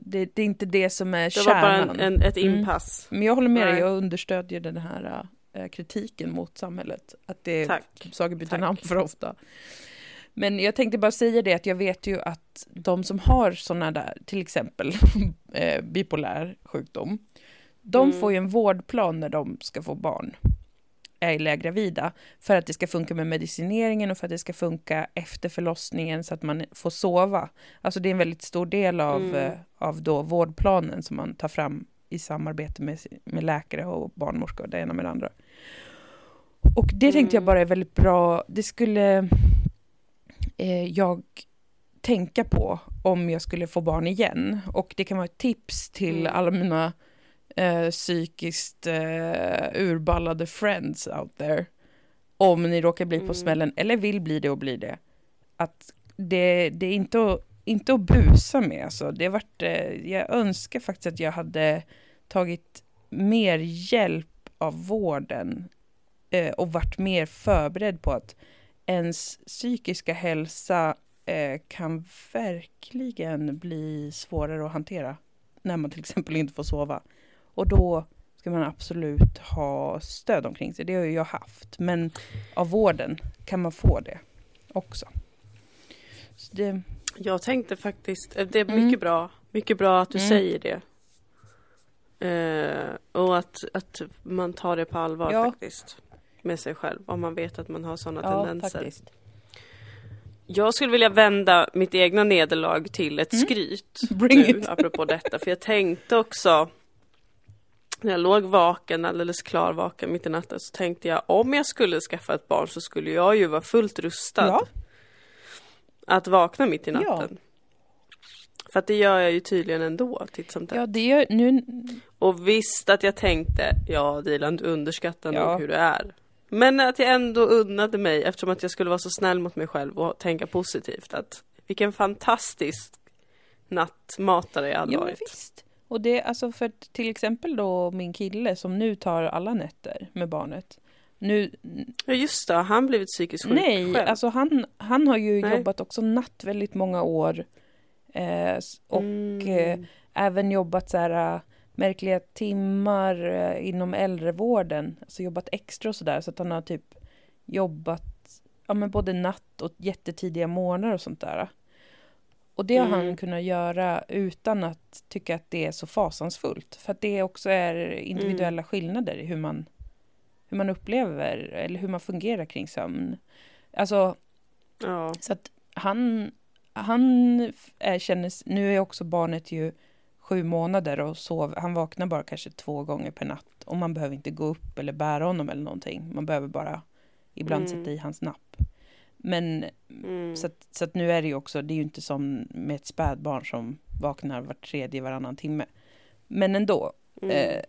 Speaker 1: det, det är inte det som är
Speaker 2: Det var bara
Speaker 1: kärnan.
Speaker 2: en, en, ett
Speaker 1: Mm.
Speaker 2: inpass.
Speaker 1: Men jag håller med dig, jag understödjer den här eh, kritiken mot samhället. Att det
Speaker 2: Tack.
Speaker 1: saker byter
Speaker 2: Tack.
Speaker 1: namn för ofta. Men jag tänkte bara säga det att jag vet ju att de som har sådana där, till exempel eh, bipolär sjukdom, de
Speaker 2: Mm.
Speaker 1: får ju en vårdplan när de ska få barn, är gravida, för att det ska funka med medicineringen och för att det ska funka efter förlossningen så att man får sova. Alltså det är en väldigt stor del av,
Speaker 2: Mm.
Speaker 1: eh, av då vårdplanen som man tar fram i samarbete med, med läkare och barnmorskor, det ena med det andra. Och det tänkte jag
Speaker 2: Mm.
Speaker 1: bara är väldigt bra, det skulle eh, jag tänka på om jag skulle få barn igen. Och det kan vara ett tips till
Speaker 2: Mm.
Speaker 1: alla mina eh, psykiskt eh, urballade friends out there. Om ni råkar bli på
Speaker 2: Mm.
Speaker 1: smällen, eller vill bli det och bli det. Att det, det är inte att, inte att busa med alltså. Det har varit, eh, jag önskar faktiskt att jag hade tagit mer hjälp av vården eh, och varit mer förberedd på att ens psykiska hälsa eh, kan verkligen bli svårare att hantera när man till exempel inte får sova. Och då ska man absolut ha stöd omkring sig. Det har ju jag haft. Men av vården kan man få det också. Så det,
Speaker 2: Jag tänkte faktiskt, eh, det är
Speaker 1: Mm.
Speaker 2: mycket bra, mycket bra att du
Speaker 1: Mm.
Speaker 2: säger det. Eh, och att, att man tar det på allvar
Speaker 1: Ja.
Speaker 2: faktiskt. Med sig själv, om man vet att man har sådana
Speaker 1: ja,
Speaker 2: tendenser.
Speaker 1: faktiskt.
Speaker 2: Jag skulle vilja vända mitt egna nederlag till ett
Speaker 1: Mm.
Speaker 2: skryt.
Speaker 1: Bring
Speaker 2: nu,
Speaker 1: it.
Speaker 2: apropå detta. För jag tänkte också, när jag låg vaken, alldeles klar vaken mitt i natten, så tänkte jag om jag skulle skaffa ett barn så skulle jag ju vara fullt rustad
Speaker 1: Ja.
Speaker 2: att vakna mitt i
Speaker 1: Ja.
Speaker 2: natten. För att det gör jag ju tydligen ändå, titt som tätt.
Speaker 1: Ja, det är nu...
Speaker 2: Och visst att jag tänkte, ja Dilan du underskattar
Speaker 1: Ja.
Speaker 2: nog hur du är. Men att jag ändå unnade mig, eftersom att jag skulle vara så snäll mot mig själv och tänka positivt, att vilken fantastisk nattmatare jag hade
Speaker 1: Ja,
Speaker 2: varit.
Speaker 1: visst. Och det, alltså för till exempel då min kille som nu tar alla nätter med barnet. Nu,
Speaker 2: Ja just det, han blivit psykiskt sjuk
Speaker 1: nej,
Speaker 2: själv?
Speaker 1: alltså han, han har ju
Speaker 2: Nej.
Speaker 1: jobbat också natt väldigt många år. Eh, och
Speaker 2: Mm.
Speaker 1: eh, även jobbat så här äh, märkliga timmar eh, inom äldrevården. Alltså jobbat extra och sådär. Så att han har typ jobbat ja, men både natt och jättetidiga morgnar och sånt där. Och det har han
Speaker 2: Mm.
Speaker 1: kunnat göra utan att tycka att det är så fasansfullt. För att det också är individuella skillnader i hur man, hur man upplever eller hur man fungerar kring sömn. Alltså,
Speaker 2: Ja.
Speaker 1: så att han, han är, känner, nu är också barnet ju sju månader och sov, han vaknar bara kanske två gånger per natt. Och man behöver inte gå upp eller bära honom eller någonting. Man behöver bara ibland
Speaker 2: Mm.
Speaker 1: sätta i hans napp. Men
Speaker 2: Mm.
Speaker 1: så, att, så att nu är det ju också, det är ju inte som med ett spädbarn som vaknar var tredje, varannan timme. Men ändå,
Speaker 2: Mm.
Speaker 1: eh,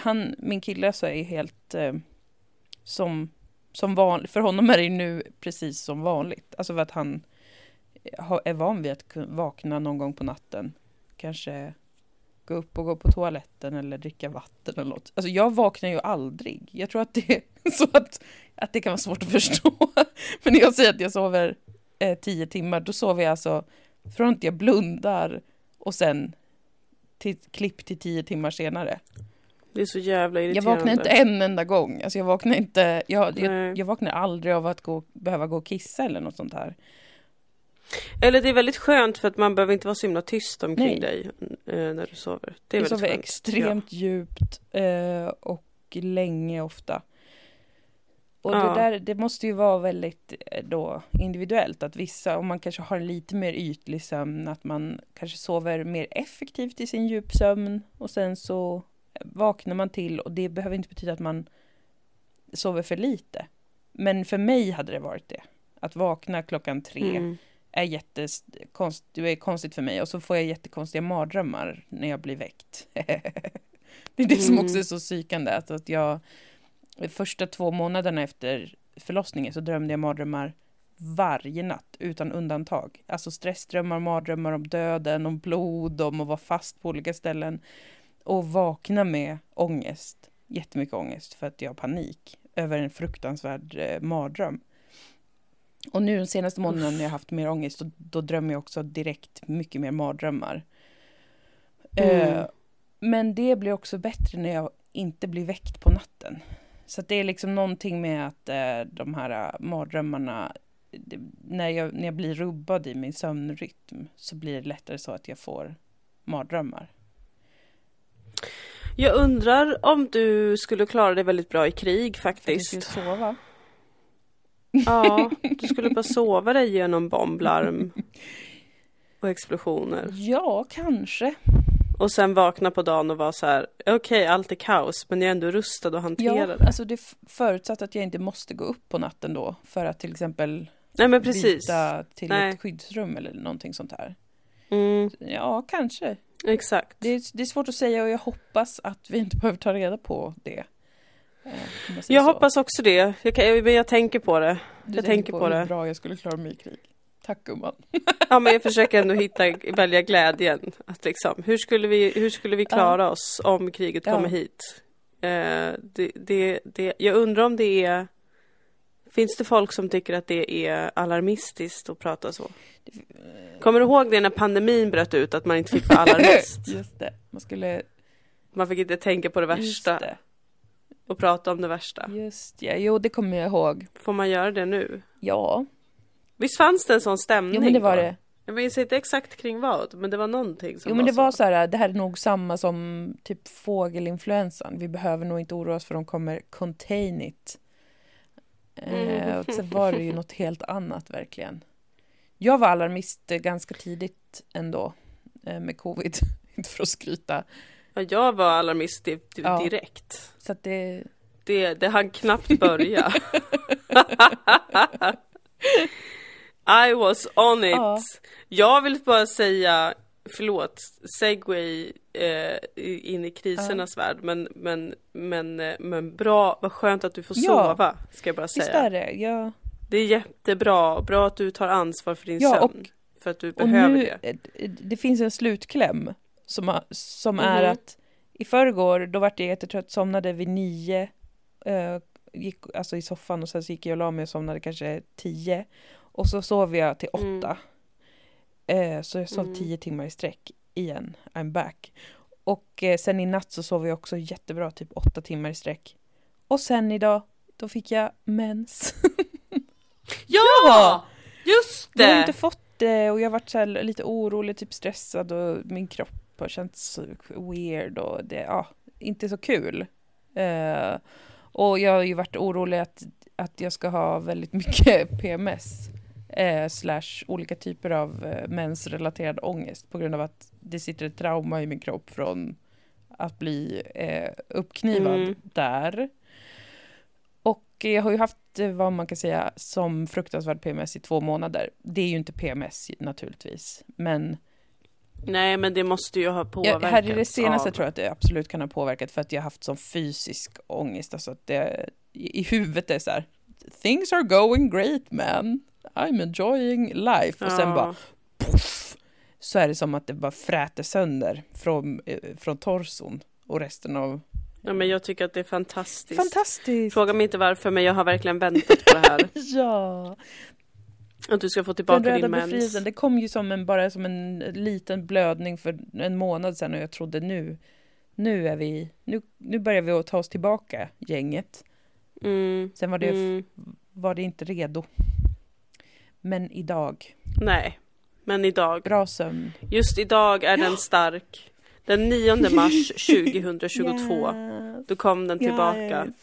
Speaker 1: han, min kille så är ju helt eh, som, som vanligt, för honom är det ju nu precis som vanligt. Alltså för att han har, är van vid att vakna någon gång på natten. Kanske gå upp och gå på toaletten eller dricka vatten eller något. Alltså jag vaknar ju aldrig. Jag tror att det är så att, att det kan vara svårt att förstå. Men när jag säger att jag sover eh, tio timmar, då sover jag alltså från att jag blundar och sen till, klipp till tio timmar senare.
Speaker 2: Det är så jävla
Speaker 1: Jag
Speaker 2: irriterande.
Speaker 1: vaknar inte en enda gång. Alltså jag vaknar inte, jag, jag, jag vaknar aldrig av att gå, behöva gå och kissa eller något sånt här.
Speaker 2: Eller det är väldigt skönt för att man behöver inte vara så himla tyst omkring
Speaker 1: Nej.
Speaker 2: dig eh, när du sover. Det är
Speaker 1: jag sover
Speaker 2: skönt.
Speaker 1: extremt djupt eh, och länge ofta. Och
Speaker 2: Ja.
Speaker 1: det där, det måste ju vara väldigt eh, då individuellt att vissa, om man kanske har lite mer ytlig sömn, att man kanske sover mer effektivt i sin djupsömn och sen så vaknar man till och det behöver inte betyda att man sover för lite. Men för mig hade det varit det. Att vakna klockan tre
Speaker 2: Mm.
Speaker 1: Är jättekonst, det är konstigt för mig och så får jag jättekonstiga mardrömmar när jag blir väckt. det är det som
Speaker 2: Mm.
Speaker 1: också är så psykande, att, att jag första två månaderna efter förlossningen så drömde jag mardrömmar varje natt utan undantag. Alltså stressdrömmar, mardrömmar om döden, om blod, om att vara fast på olika ställen och vakna med ångest, jättemycket ångest för att jag har panik över en fruktansvärd eh, mardröm. Och nu de senaste månaderna när jag har haft mer ångest, då, då drömmer jag också direkt mycket mer mardrömmar.
Speaker 2: Mm.
Speaker 1: Eh, men det blir också bättre när jag inte blir väckt på natten. Så det är liksom någonting med att eh, de här eh, mardrömmarna det, när, jag, när jag blir rubbad i min sömnrytm så blir det lättare så att jag får mardrömmar.
Speaker 2: Jag undrar om du skulle klara dig väldigt bra i krig
Speaker 1: För att jag
Speaker 2: faktiskt.
Speaker 1: skulle sova.
Speaker 2: Ja, du skulle bara sova dig genom bomblarm och explosioner.
Speaker 1: Ja, kanske.
Speaker 2: Och sen vakna på dagen och vara så här, okej allt är kaos men jag är ändå rustad att hantera
Speaker 1: Ja,
Speaker 2: det.
Speaker 1: alltså det är förutsatt att jag inte måste gå upp på natten då för att till exempel
Speaker 2: Nej men precis.
Speaker 1: byta till
Speaker 2: Nej.
Speaker 1: ett skyddsrum eller någonting sånt här.
Speaker 2: Mm,
Speaker 1: Ja, kanske.
Speaker 2: exakt.
Speaker 1: Det är, det är svårt att säga och jag hoppas att vi inte behöver ta reda på det. Eh, jag
Speaker 2: Jag
Speaker 1: så.
Speaker 2: hoppas också det. Jag, kan, men jag tänker på det.
Speaker 1: Du
Speaker 2: jag tänker på
Speaker 1: hur
Speaker 2: det.
Speaker 1: bra jag skulle klara mig i krig. Tack gumman.
Speaker 2: Ja men jag försöker ändå hitta, välja glädjen. Att liksom, hur skulle vi, hur skulle vi klara oss om kriget
Speaker 1: Ja.
Speaker 2: kommer hit? Eh, det, det, det, jag undrar om det är Finns det folk som tycker att det är alarmistiskt att prata så? Kommer du ihåg det när pandemin bröt ut att man inte fick vara alarmist?
Speaker 1: Just det. Man skulle...
Speaker 2: Man fick inte tänka på det värsta
Speaker 1: det.
Speaker 2: Och prata om det värsta.
Speaker 1: Just ja. Jo, det kommer jag ihåg.
Speaker 2: Får man göra det nu?
Speaker 1: Ja,
Speaker 2: Visst fanns det en sån stämning?
Speaker 1: jo, men det var
Speaker 2: då?
Speaker 1: det.
Speaker 2: Jag minns inte exakt kring vad, men det var någonting som
Speaker 1: Jo, men det var så här, det här är nog samma som typ fågelinfluensan. Vi behöver nog inte oroa oss för de kommer contain it. Eh,
Speaker 2: Mm.
Speaker 1: och sen var det ju något helt annat verkligen. Jag var alarmist eh, ganska tidigt ändå eh, med covid. inte för att skryta.
Speaker 2: Ja, jag var alarmist di- di-
Speaker 1: Ja.
Speaker 2: direkt.
Speaker 1: Så att det...
Speaker 2: Det, det hann knappt börja. I was on it.
Speaker 1: Ja.
Speaker 2: Jag vill bara säga, förlåt, segway eh, in i krisernas värld, men, men, men, eh, men bra, vad skönt att du får
Speaker 1: Ja.
Speaker 2: sova, ska jag bara
Speaker 1: Visst
Speaker 2: säga.
Speaker 1: är det. Ja.
Speaker 2: Det är jättebra, bra att du tar ansvar för din
Speaker 1: Ja,
Speaker 2: sömn.
Speaker 1: och-
Speaker 2: för att du
Speaker 1: Och
Speaker 2: behöver
Speaker 1: nu,
Speaker 2: det.
Speaker 1: det finns en slutkläm som, som är
Speaker 2: Mhm.
Speaker 1: att i förrgår, då vart jag jättetrött, somnade vid nio, eh, gick alltså i soffan och sen så gick jag och la mig och somnade kanske tio. Och så sov jag till
Speaker 2: Mm.
Speaker 1: åtta. Eh, så jag sov
Speaker 2: Mm.
Speaker 1: tio timmar i sträck igen. I'm back. Och eh, sen i natt så sov jag också jättebra, typ åtta timmar i sträck. Och sen idag, då fick jag mens.
Speaker 2: Ja! Just
Speaker 1: Jag har
Speaker 2: det!
Speaker 1: inte fått det och jag har varit lite orolig, typ stressad och min kropp har känts weird och det, ja, inte så kul. Eh, och jag har ju varit orolig att, att jag ska ha väldigt mycket PMS eh, slash olika typer av eh, mensrelaterad ångest på grund av att det sitter ett trauma i min kropp från att bli eh, uppknivad
Speaker 2: Mm.
Speaker 1: där. Och jag har ju haft vad man kan säga som fruktansvärd PMS i två månader. Det är ju inte PMS naturligtvis, men
Speaker 2: Nej men det måste ju ha
Speaker 1: Ja,
Speaker 2: påverkat.
Speaker 1: här i det senaste
Speaker 2: av-
Speaker 1: tror jag att det absolut kan ha påverkat för att jag har haft sån fysisk ångest. Alltså att det i huvudet är så här Things are going great man. I'm enjoying life. Och sen
Speaker 2: Ja.
Speaker 1: bara poff, så är det som att det bara fräter sönder från, eh, från torson och resten av...
Speaker 2: Ja men jag tycker att det är fantastiskt.
Speaker 1: Fantastiskt!
Speaker 2: Fråga mig inte varför men jag har verkligen väntat på det här.
Speaker 1: Ja!
Speaker 2: Att du ska få
Speaker 1: Den
Speaker 2: tillbaka din mens.
Speaker 1: befrielsen, det kom ju som en, bara som en liten blödning för en månad sedan och jag trodde nu, nu är vi, nu, nu börjar vi att ta oss tillbaka, gänget.
Speaker 2: Mm.
Speaker 1: Sen var det,
Speaker 2: Mm.
Speaker 1: var det inte redo. Men idag,
Speaker 2: Nej, men idag.
Speaker 1: bra sömn.
Speaker 2: Just idag är den stark. Den 9 mars 2022.
Speaker 1: Yes.
Speaker 2: Då kom den tillbaka.
Speaker 1: Yes.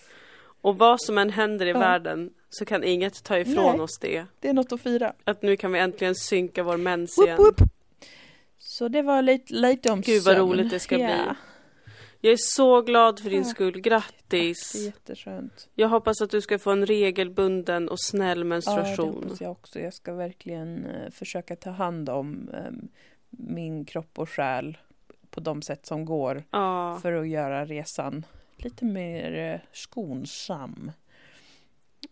Speaker 2: Och vad som än händer i
Speaker 1: Ja.
Speaker 2: världen så kan inget ta ifrån
Speaker 1: Nej.
Speaker 2: oss det.
Speaker 1: Det är något att fira.
Speaker 2: Att nu kan vi äntligen synka vår mens
Speaker 1: Woop,
Speaker 2: igen.
Speaker 1: woop. Så det var lite, lite om
Speaker 2: Gud, vad
Speaker 1: sömn.
Speaker 2: roligt det ska
Speaker 1: Ja,
Speaker 2: bli. Jag är så glad för din skull.
Speaker 1: Det är
Speaker 2: Grattis!
Speaker 1: jätteskönt.
Speaker 2: Jag hoppas att du ska få en regelbunden och snäll
Speaker 1: Ja, det
Speaker 2: menstruation.
Speaker 1: hoppas jag också. Jag ska verkligen eh, försöka ta hand om eh, min kropp och själ på de sätt som går
Speaker 2: Ja.
Speaker 1: för att göra resan lite mer eh, skonsam.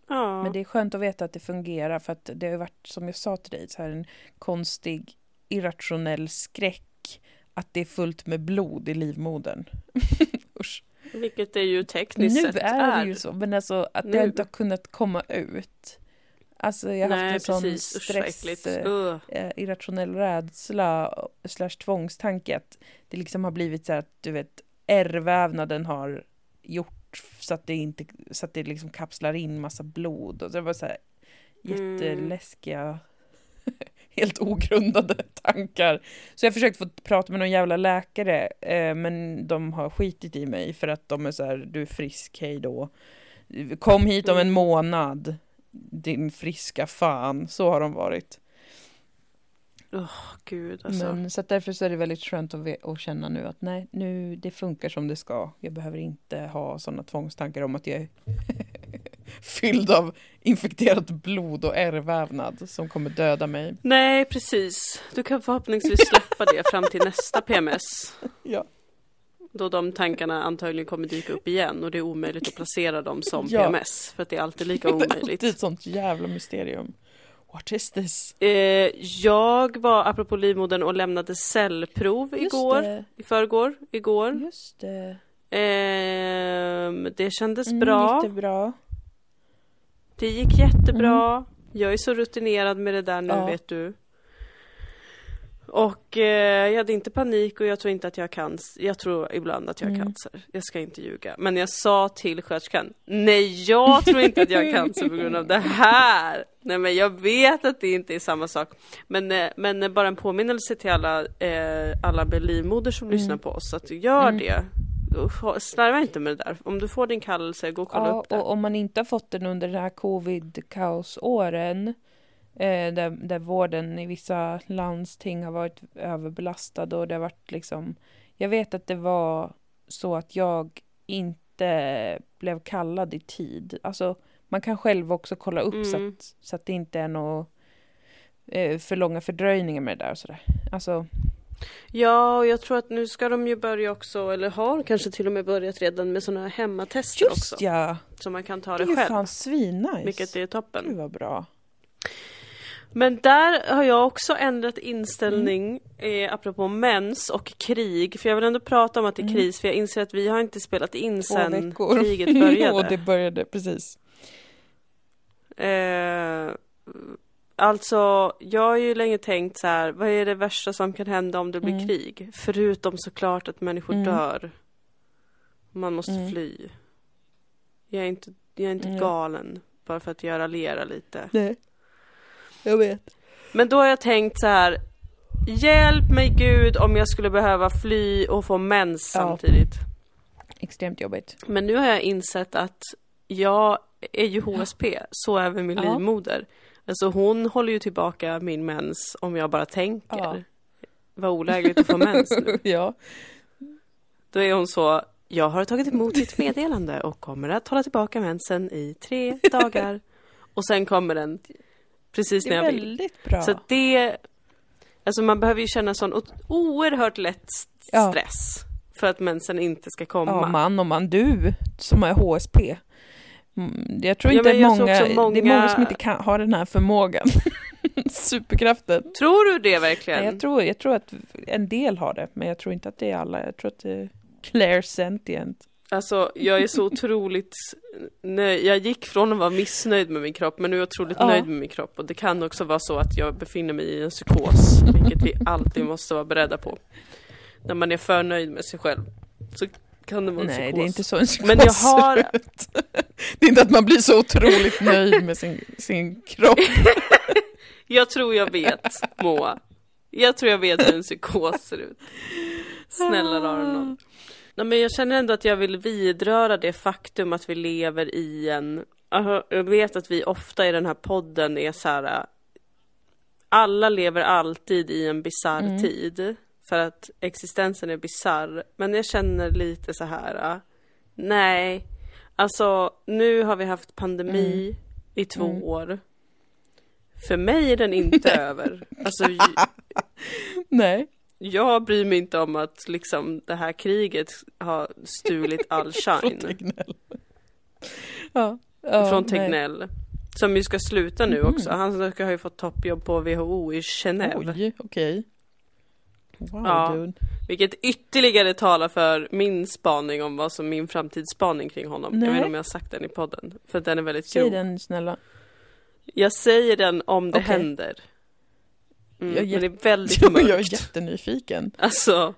Speaker 2: Ja.
Speaker 1: Men det är skönt att veta att det fungerar för att det har varit, som jag sa till dig, så här en konstig irrationell skräck att det är fullt med blod i livmodern. Usch.
Speaker 2: Vilket det ju tekniskt
Speaker 1: Nu
Speaker 2: sett
Speaker 1: är det ju så, men alltså att
Speaker 2: Nu.
Speaker 1: det inte har kunnat komma ut. Alltså jag har
Speaker 2: Nej,
Speaker 1: haft en sån
Speaker 2: precis. Vad
Speaker 1: stress,
Speaker 2: Uh.
Speaker 1: eh, irrationell rädsla slash tvångstanke att det liksom har blivit så här att du vet ärrvävnaden har gjort så att det inte så att det liksom kapslar in massa blod och det var så här jätteläskiga, helt ogrundade tankar. Så jag har försökt få prata med någon jävla läkare, eh, men de har skitit i mig för att de är så här, du är frisk, hej då. Kom hit om en månad, din friska fan. Så har de varit.
Speaker 2: Åh gud alltså.
Speaker 1: Men, så därför så är det väldigt skönt att, att känna nu att nej, nu det funkar som det ska. Jag behöver inte ha sådana tvångstankar om att jag är fylld av infekterat blod och ärrvävnad som kommer döda mig.
Speaker 2: Nej precis. Du kan förhoppningsvis släppa det fram till nästa PMS.
Speaker 1: Ja.
Speaker 2: Då de tankarna antagligen kommer dyka upp igen och det är omöjligt att placera dem som
Speaker 1: Ja.
Speaker 2: PMS. För att det är alltid lika
Speaker 1: Det är
Speaker 2: omöjligt.
Speaker 1: ett sånt jävla mysterium. What is this?
Speaker 2: Eh, jag var, apropå livmodern, och lämnade cellprov igår.
Speaker 1: det.
Speaker 2: I förrgår, igår.
Speaker 1: Just det.
Speaker 2: Ehm, det kändes
Speaker 1: Mm,
Speaker 2: bra.
Speaker 1: Gick det bra?
Speaker 2: Det gick jättebra. Jag är så rutinerad med det där nu
Speaker 1: Ja.
Speaker 2: vet du. Och eh, jag hade inte panik och jag tror inte att jag har cancer. Jag tror ibland att jag har
Speaker 1: Mm.
Speaker 2: cancer. Jag ska inte ljuga. Men jag sa till sköterskan, nej jag tror inte att jag har cancer på grund av det här. Nej men jag vet att det inte är samma sak. Men, eh, men bara en påminnelse till alla, eh, alla livmoder som
Speaker 1: Mm.
Speaker 2: lyssnar på oss. Att gör
Speaker 1: Mm.
Speaker 2: det. Slarva inte med det där. Om du får din kallelse, gå och kolla
Speaker 1: Ja,
Speaker 2: upp det.
Speaker 1: och om man inte har fått den under den här covid-kaosåren eh, där, där vården i vissa landsting har varit överbelastad och det har varit liksom Jag vet att det var så att jag inte blev kallad i tid. Alltså man kan själv också kolla upp så,
Speaker 2: Mm.
Speaker 1: att, så att det inte är något eh, för långa fördröjningar med det där och sådär. Alltså,
Speaker 2: Ja, och jag tror att nu ska de ju börja också, eller har kanske till och med börjat redan med sådana här hemmatester
Speaker 1: just
Speaker 2: också.
Speaker 1: ja!
Speaker 2: Så man kan ta
Speaker 1: Det
Speaker 2: det
Speaker 1: är ju
Speaker 2: själv.
Speaker 1: fan svinnice.
Speaker 2: Vilket är toppen.
Speaker 1: Gud vad bra.
Speaker 2: Men där har jag också ändrat inställning eh, apropå mens och krig. För jag vill ändå prata om att det är
Speaker 1: Mm.
Speaker 2: kris för jag inser att vi har inte spelat in
Speaker 1: Två
Speaker 2: sen
Speaker 1: veckor.
Speaker 2: kriget började.
Speaker 1: och det började, precis.
Speaker 2: Eh, alltså, jag har ju länge tänkt så här, vad är det värsta som kan hända om det blir
Speaker 1: Mm.
Speaker 2: krig? Förutom såklart att människor
Speaker 1: Mm.
Speaker 2: dör. Man måste
Speaker 1: Mm.
Speaker 2: fly. Jag är inte, jag är inte
Speaker 1: Mm.
Speaker 2: galen bara för att jag raljerar lite.
Speaker 1: Nej. Jag vet.
Speaker 2: Men då har jag tänkt så här, hjälp mig Gud om jag skulle behöva fly och få mens
Speaker 1: Ja.
Speaker 2: samtidigt.
Speaker 1: Extremt jobbigt.
Speaker 2: Men nu har jag insett att jag är ju HSP, så även min
Speaker 1: Ja.
Speaker 2: livmoder. Alltså hon håller ju tillbaka min mens om jag bara tänker.
Speaker 1: Ja.
Speaker 2: Vad olägligt att få mens nu.
Speaker 1: ja.
Speaker 2: Då är hon så, jag har tagit emot ditt meddelande och kommer att hålla tillbaka mensen i tre dagar. Och sen kommer den precis
Speaker 1: Det
Speaker 2: när
Speaker 1: är
Speaker 2: jag vill.
Speaker 1: väldigt bra.
Speaker 2: Så det, alltså man behöver ju känna sån oerhört lätt st-
Speaker 1: Ja.
Speaker 2: stress. För att mensen inte ska komma.
Speaker 1: Ja, man och man. Du som är HSP. Mm, Jag tror
Speaker 2: Ja,
Speaker 1: inte
Speaker 2: tror
Speaker 1: många,
Speaker 2: många-
Speaker 1: det är många som inte kan, har den här förmågan. Superkraften.
Speaker 2: Tror du det verkligen?
Speaker 1: Nej, jag, tror, jag tror att en del har det, men jag tror inte att det är alla. Jag tror att det är Claire sentient.
Speaker 2: Alltså jag är så otroligt nöjd. Jag gick från att vara missnöjd med min kropp men nu är jag otroligt
Speaker 1: Ja.
Speaker 2: nöjd med min kropp. Och det kan också vara så att jag befinner mig i en psykos. Vilket vi alltid måste vara beredda på. När man är för nöjd med sig själv. Så kan det vara en
Speaker 1: Nej,
Speaker 2: psykos.
Speaker 1: det är inte så en psykos
Speaker 2: Men jag har-
Speaker 1: ser ut. Det är inte att man blir så otroligt nöjd med sin, sin kropp.
Speaker 2: Jag tror jag vet, Moa. Jag tror jag vet hur en psykos ser ut. Snälla rara någon. Nej, men jag känner ändå att jag vill vidröra det faktum att vi lever i en... Alltså, jag vet att vi ofta i den här podden är så här... Alla lever alltid i en bizarr
Speaker 1: Mm.
Speaker 2: tid. För att existensen är bizarr. Men jag känner lite så här... Nej. Alltså, nu har vi haft pandemi i två
Speaker 1: Mm.
Speaker 2: år. För mig är den inte över. Alltså,
Speaker 1: Nej.
Speaker 2: Jag bryr mig inte om att liksom det här kriget har stulit all
Speaker 1: Från
Speaker 2: shine
Speaker 1: Tegnell. Ja. ja
Speaker 2: från
Speaker 1: nej.
Speaker 2: Tegnell. Som ju ska sluta nu
Speaker 1: Mhm.
Speaker 2: också. Han ska- har ju fått toppjobb på WHO i Genève.
Speaker 1: Oj, okej. Wow,
Speaker 2: Ja.
Speaker 1: dude.
Speaker 2: Vilket ytterligare talar för min spaning om vad som min framtidsspaning kring honom. Jag
Speaker 1: Nej.
Speaker 2: vet inte om jag har sagt den i podden. För att den är väldigt
Speaker 1: Säg
Speaker 2: grov.
Speaker 1: den snälla.
Speaker 2: Jag säger den om det
Speaker 1: Okej.
Speaker 2: händer. Mm,
Speaker 1: Jag är
Speaker 2: det är väldigt
Speaker 1: Jag
Speaker 2: mörkt.
Speaker 1: är jättenyfiken.
Speaker 2: Alltså,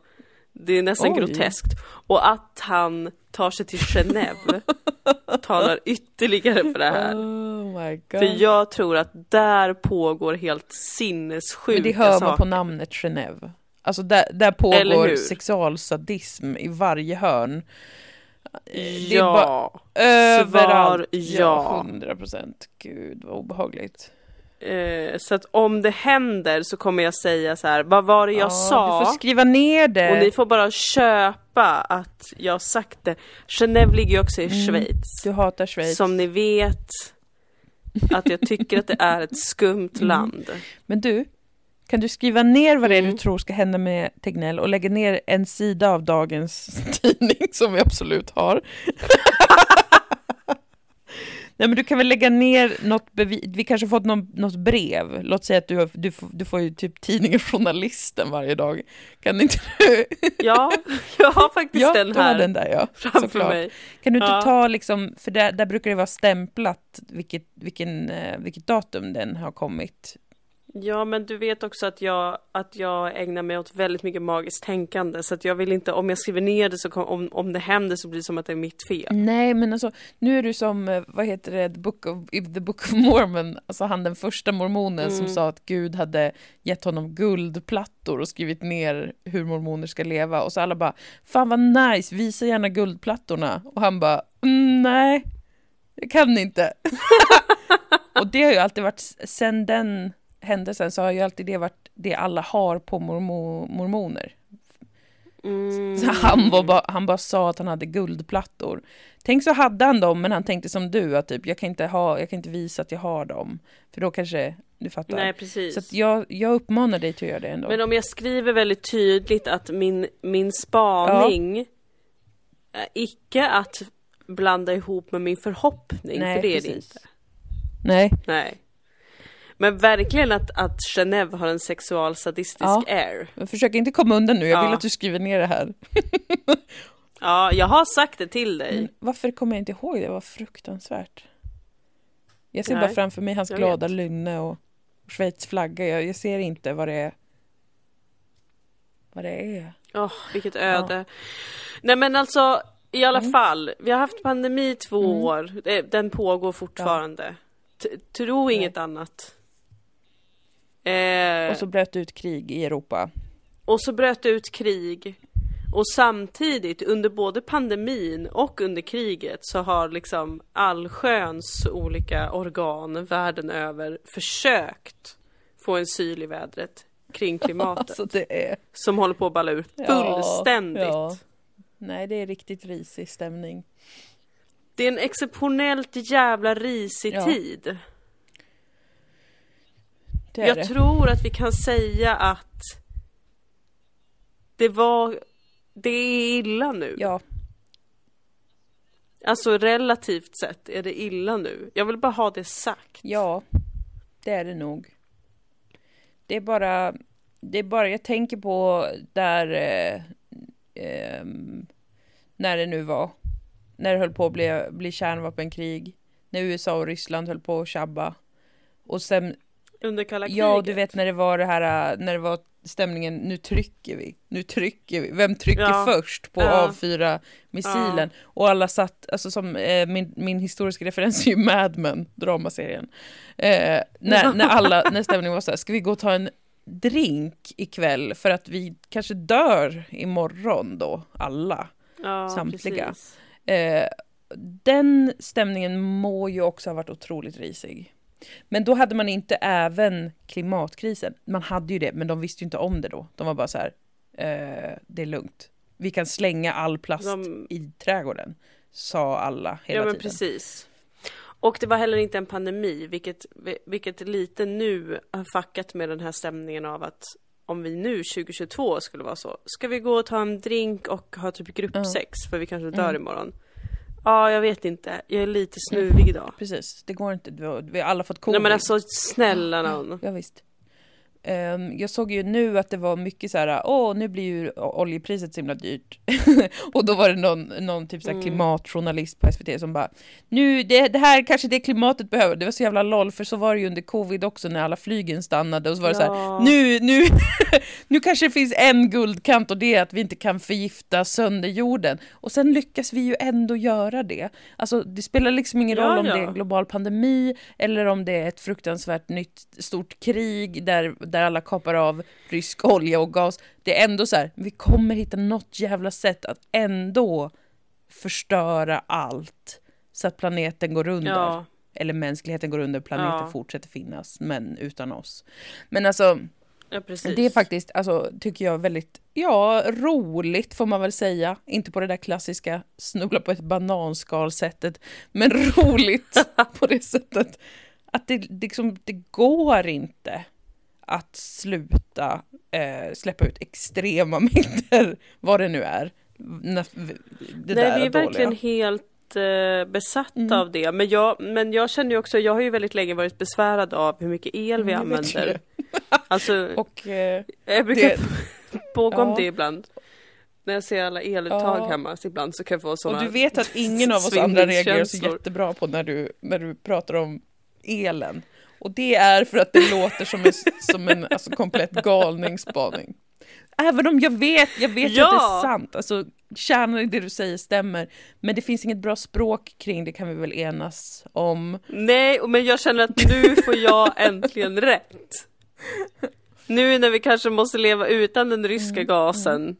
Speaker 2: det är nästan
Speaker 1: Oj.
Speaker 2: groteskt. Och att han tar sig till Genève talar ytterligare för det här.
Speaker 1: Oh my god.
Speaker 2: För jag tror att där pågår helt sinnessjuka
Speaker 1: Men det hör man
Speaker 2: saker.
Speaker 1: på namnet Genève. Alltså där, där pågår sexualsadism i varje hörn. Det är
Speaker 2: Ja,
Speaker 1: överallt.
Speaker 2: ja.
Speaker 1: hundra procent. Gud vad obehagligt.
Speaker 2: Eh, så att om det händer så kommer jag säga så här, vad var det jag
Speaker 1: Ja,
Speaker 2: sa?
Speaker 1: Du får skriva ner det.
Speaker 2: Och ni får bara köpa att jag sagt det. Genève ligger ju också i
Speaker 1: Mm,
Speaker 2: Schweiz.
Speaker 1: Du hatar Schweiz.
Speaker 2: Som ni vet att jag tycker att det är ett skumt
Speaker 1: Mm.
Speaker 2: land.
Speaker 1: Men du, kan du skriva ner vad det är
Speaker 2: Mm.
Speaker 1: du tror ska hända med Tegnell och lägga ner en sida av dagens tidning som vi absolut har. Nej men du kan väl lägga ner något bevis, vi kanske fått någon, något brev, låt säga att du, har, du, får- du får ju typ tidningen Journalisten varje dag. Kan inte du?
Speaker 2: Ja, jag har faktiskt
Speaker 1: Ja,
Speaker 2: den här
Speaker 1: den där ja.
Speaker 2: framför
Speaker 1: såklart.
Speaker 2: mig.
Speaker 1: Kan du inte
Speaker 2: Ja.
Speaker 1: ta liksom, för där, där brukar det vara stämplat vilket, vilken, eh, vilket datum den har kommit.
Speaker 2: Ja, men du vet också att jag, att jag ägnar mig åt väldigt mycket magiskt tänkande. Så att jag vill inte, om jag skriver ner det så kom, om, om det händer så blir det som att det är mitt fel.
Speaker 1: Nej, men alltså nu är du som, eh, vad heter det, The Book of, The Book of Mormon, alltså han den första mormonen som
Speaker 2: Mm.
Speaker 1: sa att Gud hade gett honom guldplattor och skrivit ner hur mormoner ska leva och så alla bara, fan vad nice, visa gärna guldplattorna och han bara, mm, nej, jag kan inte. och det har ju alltid varit, sen den händelsen så har ju alltid det varit det alla har på mormo, mormoner.
Speaker 2: Mm.
Speaker 1: Så han, var bara, han bara sa att han hade guldplattor. Tänk så hade han dem, men han tänkte som du, att typ, jag, kan inte ha, jag kan inte visa att jag har dem. För då kanske, du fattar.
Speaker 2: Nej, precis.
Speaker 1: så att jag, jag uppmanar dig till att göra det ändå.
Speaker 2: Men om jag skriver väldigt tydligt att min, min spaning är icke att blanda ihop med min förhoppning,
Speaker 1: Nej,
Speaker 2: för det är det
Speaker 1: precis.
Speaker 2: inte.
Speaker 1: Nej,
Speaker 2: Nej. Men verkligen att, att Genève har en sexualsadistisk
Speaker 1: Ja.
Speaker 2: air.
Speaker 1: men försök inte komma undan nu, jag vill
Speaker 2: Ja.
Speaker 1: att du skriver ner det här.
Speaker 2: Ja, jag har sagt det till dig.
Speaker 1: Men varför kommer jag inte ihåg det? Det var fruktansvärt. Jag ser
Speaker 2: Nej,
Speaker 1: bara framför mig hans glada
Speaker 2: vet.
Speaker 1: lynne och Schweiz flagga. Jag, jag ser inte vad det är. Vad det är.
Speaker 2: Åh, vilket öde. Nej men alltså, i alla
Speaker 1: Mm.
Speaker 2: fall. Vi har haft pandemi i två år. Det- Den pågår fortfarande. T- Tro inget annat. Eh,
Speaker 1: Och så bröt ut krig i Europa.
Speaker 2: och så bröt ut krig. Och samtidigt under både pandemin och under kriget så har liksom allsköns olika organ världen över försökt få en syl i vädret kring klimatet.
Speaker 1: Alltså är...
Speaker 2: som håller på att balla ur
Speaker 1: Ja,
Speaker 2: fullständigt.
Speaker 1: ja. Nej, det är riktigt risig stämning.
Speaker 2: Det är en exceptionellt jävla risig
Speaker 1: Ja,
Speaker 2: tid.
Speaker 1: Det
Speaker 2: Jag
Speaker 1: det.
Speaker 2: tror att vi kan säga att det var, det är illa nu.
Speaker 1: Ja,
Speaker 2: Alltså relativt sett är det illa nu. Jag vill bara ha det sagt.
Speaker 1: ja, det är det nog. Det är bara, det är bara, jag tänker på där, eh, ehm, när det nu var, när det höll på att bli, bli kärnvapenkrig, när USA och Ryssland höll på att tjabba. Och sen,
Speaker 2: Under kalla kriget.
Speaker 1: ja du vet när det var det här, när det var stämningen, nu trycker vi, nu trycker vi, vem trycker
Speaker 2: Ja.
Speaker 1: först på
Speaker 2: Ja.
Speaker 1: avfyra missilen? Och alla satt, alltså som eh, min, min historiska referens är ju Mad Men, dramaserien. Eh, när, när alla, när stämningen var så här, ska vi gå och ta en drink ikväll för att vi kanske dör imorgon då, alla.
Speaker 2: ja,
Speaker 1: samtliga. Eh, den stämningen må ju också ha varit otroligt risig. Men då hade man inte även klimatkrisen. Man hade ju det, men de visste ju inte om det då. De var bara så här, eh, det är lugnt. Vi kan slänga all plast
Speaker 2: De-
Speaker 1: i trädgården, sa alla hela
Speaker 2: Ja men
Speaker 1: tiden.
Speaker 2: precis. Och det var heller inte en pandemi, vilket, vilket lite nu har fuckat med den här stämningen av att om vi nu 2022 skulle vara så, ska vi gå och ta en drink och ha typ gruppsex för vi kanske dör
Speaker 1: Mm.
Speaker 2: imorgon? Ja, jag vet inte. Jag är lite snuvig idag.
Speaker 1: Precis, det går inte. Vi har, alla fått covid.
Speaker 2: Nej men alltså snälla någon.
Speaker 1: Ja, visst. Ehm, jag såg ju nu att det var mycket så här, åh nu blir ju oljepriset så himla dyrt. och då var det någon, någon typ så
Speaker 2: Mm.
Speaker 1: klimatjournalist på SVT som bara, nu det, det här kanske det klimatet behöver. Det var så jävla loll, för så var det ju under covid också när alla flygen stannade och så var det så här,
Speaker 2: Ja.
Speaker 1: nu, nu, nu kanske det finns en guldkant och det är att vi inte kan förgifta sönder jorden. Och sen lyckas vi ju ändå göra det. Alltså det spelar liksom ingen
Speaker 2: Ja,
Speaker 1: roll om
Speaker 2: ja.
Speaker 1: det är en global pandemi eller om det är ett fruktansvärt nytt stort krig där, där alla kapar av rysk olja och gas. Det är ändå så här, vi kommer hitta något jävla sätt att ändå förstöra allt så att planeten går under.
Speaker 2: Ja,
Speaker 1: Eller mänskligheten går under, planeten
Speaker 2: Ja.
Speaker 1: fortsätter finnas, men utan oss. Men alltså,
Speaker 2: ja
Speaker 1: det är faktiskt, alltså, tycker jag, väldigt, ja, roligt får man väl säga. Inte på det där klassiska snubbla på ett bananskal sättet, men roligt på det sättet att det, liksom, det går inte att sluta eh, släppa ut extrema mängder, vad det nu är. Det
Speaker 2: Nej, vi är
Speaker 1: dåliga.
Speaker 2: verkligen helt eh, besatta
Speaker 1: Mm.
Speaker 2: av det. Men jag, men jag känner ju också, jag har ju väldigt länge varit besvärad av hur mycket el vi
Speaker 1: Mm, jag
Speaker 2: använder. Alltså,
Speaker 1: Och eh,
Speaker 2: jag brukar
Speaker 1: det-
Speaker 2: om
Speaker 1: Ja.
Speaker 2: det ibland. När jag ser alla eluttag
Speaker 1: Ja.
Speaker 2: hemma, så ibland så kan jag få
Speaker 1: Och
Speaker 2: sådana
Speaker 1: du vet att ingen av oss andra reagerar så jättebra på när du, när du pratar om elen. Och det är för att det låter som en, som en alltså, komplett galningsspaning. Även om jag vet, jag vet ju att det är
Speaker 2: Ja.
Speaker 1: sant, alltså kärnan i det du säger stämmer. Men det finns inget bra språk kring det kan vi väl enas om.
Speaker 2: Nej, men jag känner att nu får jag äntligen rätt. Nu när vi kanske måste leva utan den ryska
Speaker 1: Mm,
Speaker 2: gasen.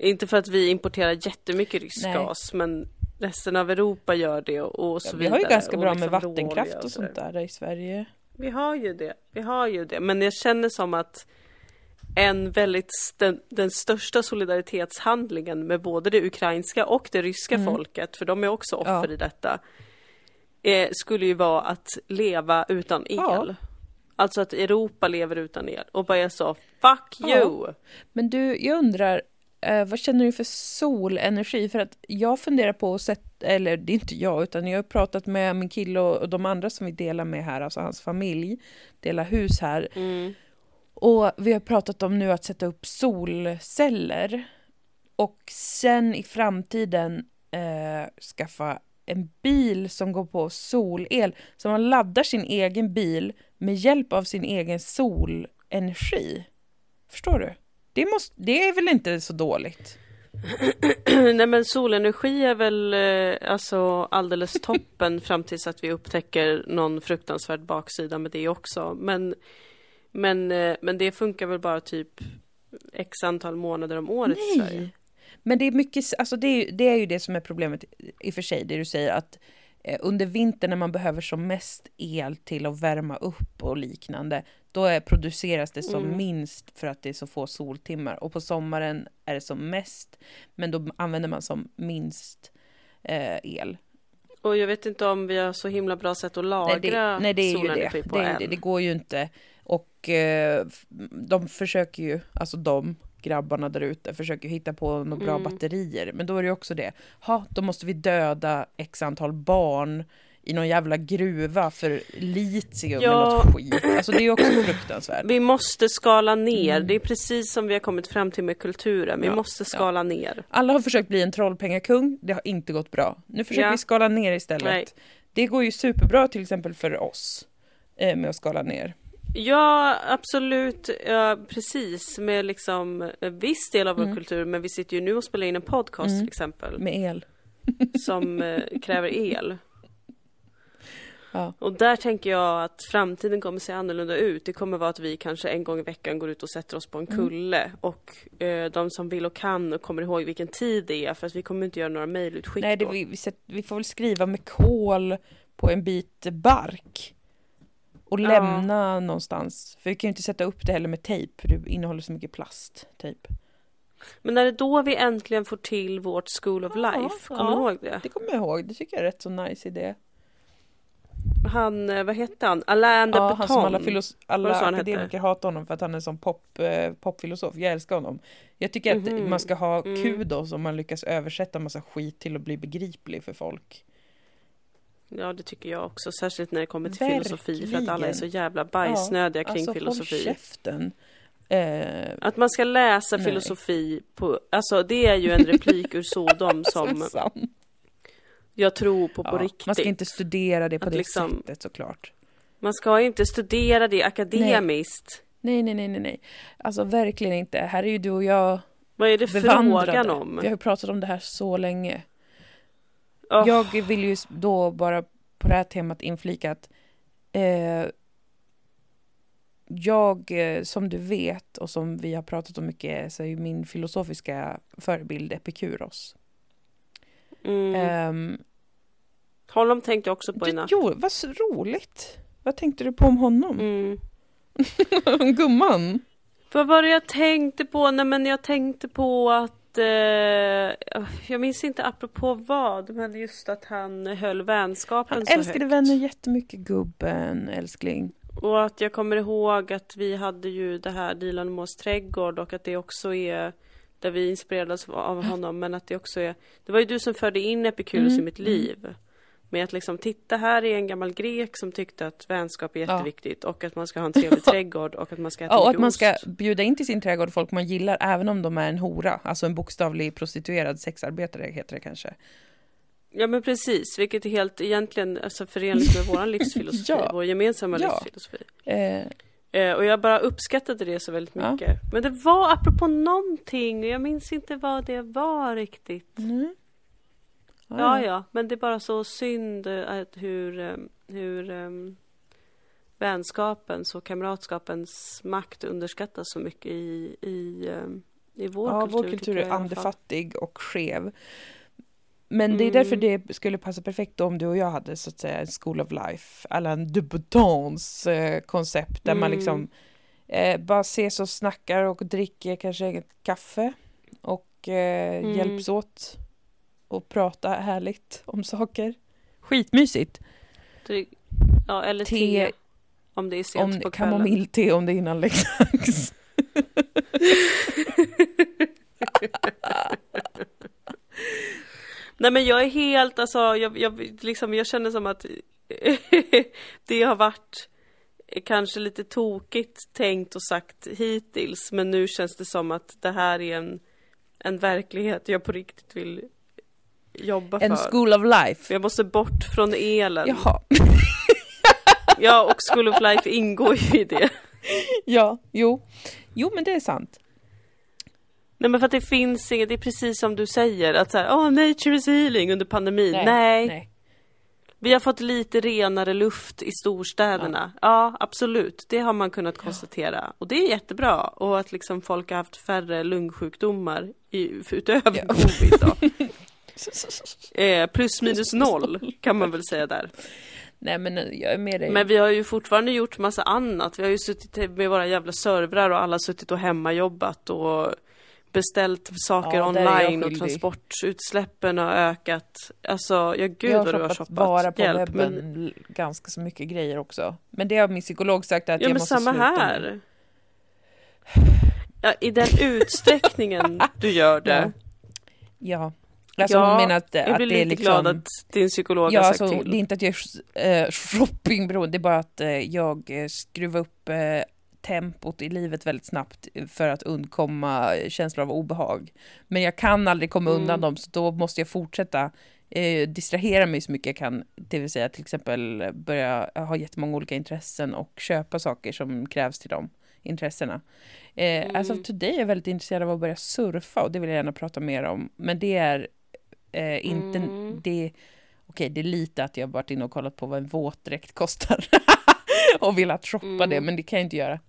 Speaker 2: Inte för att vi importerar jättemycket rysk
Speaker 1: Nej.
Speaker 2: gas, men resten av Europa gör det och, så
Speaker 1: Ja, vi
Speaker 2: vidare.
Speaker 1: har ju ganska bra
Speaker 2: liksom
Speaker 1: med vattenkraft och sånt där i Sverige.
Speaker 2: Vi har ju det, vi har ju det. Men jag känner som att en väldigt st- den största solidaritetshandlingen med både det ukrainska och det ryska
Speaker 1: Mm.
Speaker 2: folket, för de är också offer
Speaker 1: Ja.
Speaker 2: i detta, eh, skulle ju vara att leva utan el.
Speaker 1: Ja.
Speaker 2: Alltså att Europa lever utan el och bara jag sa fuck you!
Speaker 1: Men du, jag undrar, eh, vad känner du för solenergi? För att jag funderar på att sätta, eller det är inte jag, utan jag har pratat med min kille och, och de andra som vi delar med här, alltså hans familj, delar hus här.
Speaker 2: Mm.
Speaker 1: Och vi har pratat om nu att sätta upp solceller. Och sen i framtiden eh, skaffa en bil som går på solel. Så man laddar sin egen bil med hjälp av sin egen solenergi. Förstår du? Det, måste, det är väl inte så dåligt?
Speaker 2: Nej men solenergi är väl eh, alltså alldeles toppen fram tills att vi upptäcker någon fruktansvärd baksida med det också. Men, men, eh, men det funkar väl bara typ x antal månader om året i Sverige.
Speaker 1: Men det är mycket, alltså det är, det är ju det som är problemet i och för sig, det du säger att eh, under vintern när man behöver som mest el till att värma upp och liknande, då är, produceras det som
Speaker 2: Mm.
Speaker 1: minst för att det är så få soltimmar. Och på sommaren är det som mest, men då använder man som minst eh, el.
Speaker 2: Och jag vet inte om vi har så himla bra sätt att
Speaker 1: Nej,
Speaker 2: lagra
Speaker 1: det, nej, det är ju det.
Speaker 2: solenergi på
Speaker 1: Det, ju
Speaker 2: än.
Speaker 1: det. det går ju inte. Och eh, de försöker ju, alltså de grabbarna där ute försöker hitta på några bra
Speaker 2: Mm.
Speaker 1: batterier. Men då är det också det. Ha, då måste vi döda x antal barn i någon jävla gruva för litium
Speaker 2: Ja.
Speaker 1: eller något skit. Alltså det är också fruktansvärt.
Speaker 2: Vi måste skala ner.
Speaker 1: Mm.
Speaker 2: Det är precis som vi har kommit fram till med kulturen. Vi
Speaker 1: Ja,
Speaker 2: måste skala ner.
Speaker 1: Alla har försökt bli en trollpengakung, det har inte gått bra. Nu försöker
Speaker 2: Ja.
Speaker 1: vi skala ner istället.
Speaker 2: Nej.
Speaker 1: Det går ju superbra till exempel för oss eh, med att skala ner.
Speaker 2: Ja, absolut. Ja, precis. Med liksom en viss del av vår
Speaker 1: Mm.
Speaker 2: kultur. Men vi sitter ju nu och spelar in en podcast
Speaker 1: Mm.
Speaker 2: till exempel.
Speaker 1: Med el.
Speaker 2: Som eh, kräver el.
Speaker 1: Ja.
Speaker 2: Och där tänker jag att framtiden kommer se annorlunda ut. Det kommer vara att vi kanske en gång i veckan går ut och sätter oss på en
Speaker 1: Mm.
Speaker 2: kulle. Och eh, de som vill och kan och kommer ihåg vilken tid det är. För att vi kommer inte göra några mejlutskick
Speaker 1: Nej, det, vi, vi, vi får väl skriva med kol på en bit bark. Och
Speaker 2: Ja.
Speaker 1: lämna någonstans. För vi kan ju inte sätta upp det heller med tejp, för det innehåller så mycket plast. Tejp.
Speaker 2: Men är det då vi äntligen får till vårt School of
Speaker 1: Ja,
Speaker 2: Life? Kommer
Speaker 1: ja.
Speaker 2: du ihåg det?
Speaker 1: Det kommer jag ihåg, det tycker jag är rätt så nice idé.
Speaker 2: Han, eh, vad hette han? Alain de
Speaker 1: Ja,
Speaker 2: Botton.
Speaker 1: han som alla, filos- alla akademiker hatar honom för att han är en sån pop, eh, popfilosof. Jag älskar honom. Jag tycker att
Speaker 2: Mhm.
Speaker 1: man ska ha
Speaker 2: Mm.
Speaker 1: kudos om man lyckas översätta massa skit till att bli begriplig för folk.
Speaker 2: Ja, det tycker jag också. Särskilt när det kommer till filosofi för att alla är så
Speaker 1: Verkligen.
Speaker 2: jävla bajsnödiga kring
Speaker 1: alltså,
Speaker 2: filosofi.
Speaker 1: Käften. Eh,
Speaker 2: Att man ska läsa
Speaker 1: Nej.
Speaker 2: filosofi på, alltså det är ju en replik ur Sodom som
Speaker 1: så sant.
Speaker 2: Jag tror på på
Speaker 1: Ja,
Speaker 2: riktigt.
Speaker 1: Man ska inte studera det på
Speaker 2: Att
Speaker 1: det
Speaker 2: liksom-
Speaker 1: sättet såklart.
Speaker 2: Man ska inte studera det akademiskt.
Speaker 1: Nej, nej, nej, nej, nej. Alltså verkligen inte. Här är ju du och jag
Speaker 2: Vad är det
Speaker 1: bevandrade.
Speaker 2: frågan om?
Speaker 1: Vi har ju pratat om det här så länge.
Speaker 2: Åh,
Speaker 1: Jag vill ju då bara på det här temat inflika att eh, jag, eh, som du vet och som vi har pratat om mycket, så är ju min filosofiska förebild Epikuros.
Speaker 2: Mm.
Speaker 1: Ehm,
Speaker 2: Honom tänkte jag också på i natt.
Speaker 1: jo, vad roligt! Vad tänkte du på om honom?
Speaker 2: Mm.
Speaker 1: Gumman!
Speaker 2: Vad var det jag tänkte på? Nej men jag tänkte på att eh, Jag minns inte apropå vad Men just att han höll vänskapen
Speaker 1: Han
Speaker 2: så
Speaker 1: älskade
Speaker 2: högt.
Speaker 1: vänner jättemycket, gubben, älskling.
Speaker 2: Och att jag kommer ihåg att vi hade ju det här Dilan Moas trädgård och att det också är Där vi inspirerades av honom men att det också är Det var ju du som förde in Epikuros
Speaker 1: Mm,
Speaker 2: i mitt liv Med att liksom titta här är en gammal grek som tyckte att vänskap är
Speaker 1: Ja.
Speaker 2: jätteviktigt och att man ska ha en trevlig trädgård och att man ska äta
Speaker 1: Ja, och att man
Speaker 2: ost.
Speaker 1: ska bjuda in till sin trädgård folk man gillar även om de är en hora. Alltså en bokstavlig prostituerad sexarbetare heter det kanske.
Speaker 2: Ja men precis, vilket är helt egentligen alltså, förenligt med vår livsfilosofi,
Speaker 1: Ja.
Speaker 2: vår gemensamma
Speaker 1: Ja.
Speaker 2: livsfilosofi.
Speaker 1: Eh,
Speaker 2: och jag bara uppskattade det så väldigt
Speaker 1: Ja.
Speaker 2: mycket. Men det var apropå någonting, och jag minns inte vad det var riktigt.
Speaker 1: mm.
Speaker 2: Ja, ja, men det är bara så synd eh, att hur, eh, hur um, vänskapens och kamratskapens makt underskattas så mycket i, i, eh, i vår
Speaker 1: ja,
Speaker 2: kultur.
Speaker 1: vår
Speaker 2: tycker
Speaker 1: kultur är andefattig och skev. Men det är
Speaker 2: Mm.
Speaker 1: därför det skulle passa perfekt om du och jag hade så att säga en School of Life, eller en Debutants eh, koncept där man
Speaker 2: Mm.
Speaker 1: liksom eh, bara ses och snackar och dricker kanske ett kaffe och eh,
Speaker 2: Mm.
Speaker 1: hjälps åt och prata härligt om saker. Skitmysigt.
Speaker 2: Det- Ja, eller
Speaker 1: Te,
Speaker 2: te, om det är sent
Speaker 1: om
Speaker 2: på kvällen.
Speaker 1: kamomillte om det är innan läggdags.
Speaker 2: Nej men jag är helt, alltså jag, jag, liksom, jag känner som att det har varit kanske lite tokigt tänkt och sagt hittills men nu känns det som att det här är en, en verklighet jag på riktigt vill jobba
Speaker 1: En
Speaker 2: för.
Speaker 1: School of Life.
Speaker 2: Jag måste bort från elen.
Speaker 1: Jaha.
Speaker 2: Ja, och School of Life ingår ju i det.
Speaker 1: Ja, jo. Jo, men det är sant.
Speaker 2: Nej men för att det finns inget, det är precis som du säger att så här, oh, nature is healing under pandemin. Nej,
Speaker 1: nej.
Speaker 2: vi har fått lite renare luft i storstäderna. Ja. absolut, det har man kunnat konstatera. Och det är jättebra. Och att liksom folk har haft färre lungsjukdomar i, utöver
Speaker 1: Ja.
Speaker 2: covid då. Eh, plus minus noll kan man väl säga där.
Speaker 1: Nej, men jag är med dig.
Speaker 2: Men vi har ju fortfarande gjort massa annat. Vi har ju suttit med våra jävla servrar och alla suttit och hemmajobbat och beställt saker
Speaker 1: Ja,
Speaker 2: online och transportutsläppen har ökat. Alltså, ja gud
Speaker 1: jag
Speaker 2: vad du har
Speaker 1: shoppat bara på
Speaker 2: Hjälp,
Speaker 1: webben
Speaker 2: Men,
Speaker 1: ganska så mycket grejer också. Men det har min psykolog sagt att
Speaker 2: ja
Speaker 1: jag
Speaker 2: men
Speaker 1: måste
Speaker 2: samma
Speaker 1: sluta med.
Speaker 2: här. Ja, I den utsträckningen du gör det.
Speaker 1: Ja. Alltså
Speaker 2: Ja,
Speaker 1: hon menar att,
Speaker 2: Jag
Speaker 1: att
Speaker 2: blir
Speaker 1: det är
Speaker 2: lite
Speaker 1: liksom...
Speaker 2: glad att din psykolog
Speaker 1: Ja,
Speaker 2: har sagt
Speaker 1: alltså,
Speaker 2: till.
Speaker 1: det är inte att jag är eh, shoppingberoende, det är bara att eh, jag skruvar upp eh, tempot i livet väldigt snabbt för att undkomma känslor av obehag. Men jag kan aldrig komma
Speaker 2: Mm.
Speaker 1: undan dem, så då måste jag fortsätta eh, distrahera mig så mycket jag kan. Det vill säga till exempel börja ha jättemånga olika intressen och köpa saker som krävs till de intressena. Eh,
Speaker 2: Mm.
Speaker 1: Alltså today är jag väldigt intresserad av att börja surfa och det vill jag gärna prata mer om. Men det är eh, inte,
Speaker 2: Mm.
Speaker 1: det, okej det är lite att jag varit inne och kollat på vad en våtdräkt kostar. och velat shoppa
Speaker 2: Mm.
Speaker 1: det, men det kan jag inte göra.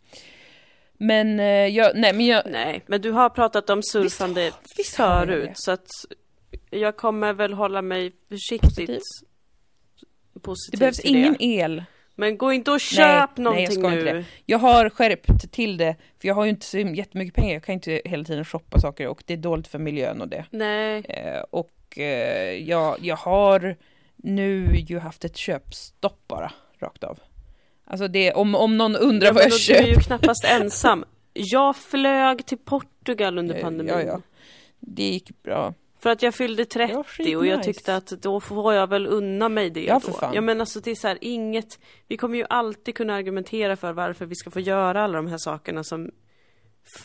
Speaker 1: Men eh, jag, nej men jag,
Speaker 2: Nej, men du har pratat om surfande
Speaker 1: Visst visst
Speaker 2: förut så att jag kommer väl hålla mig försiktigt
Speaker 1: Positiv.
Speaker 2: positiv
Speaker 1: det behövs ingen
Speaker 2: det.
Speaker 1: el.
Speaker 2: Men gå inte och
Speaker 1: Nej,
Speaker 2: köp
Speaker 1: nej,
Speaker 2: någonting
Speaker 1: jag ska inte
Speaker 2: nu.
Speaker 1: Jag har skärpt till det, för jag har ju inte så jättemycket pengar. Jag kan inte hela tiden shoppa saker och det är dåligt för miljön och det.
Speaker 2: Nej,
Speaker 1: Eh, och eh, jag, jag har nu ju haft ett köpstopp bara, rakt av. Alltså det, om, om någon undrar
Speaker 2: ja,
Speaker 1: vad jag
Speaker 2: då- du är ju knappast ensam. Jag flög till Portugal under
Speaker 1: Eh,
Speaker 2: pandemin.
Speaker 1: ja, ja. Det gick bra.
Speaker 2: För att jag fyllde 30 och jag tyckte att då får jag väl unna mig det
Speaker 1: Ja, för
Speaker 2: då.
Speaker 1: fan.
Speaker 2: Ja men alltså det är så här, inget, vi kommer ju alltid kunna argumentera för varför vi ska få göra alla de här sakerna som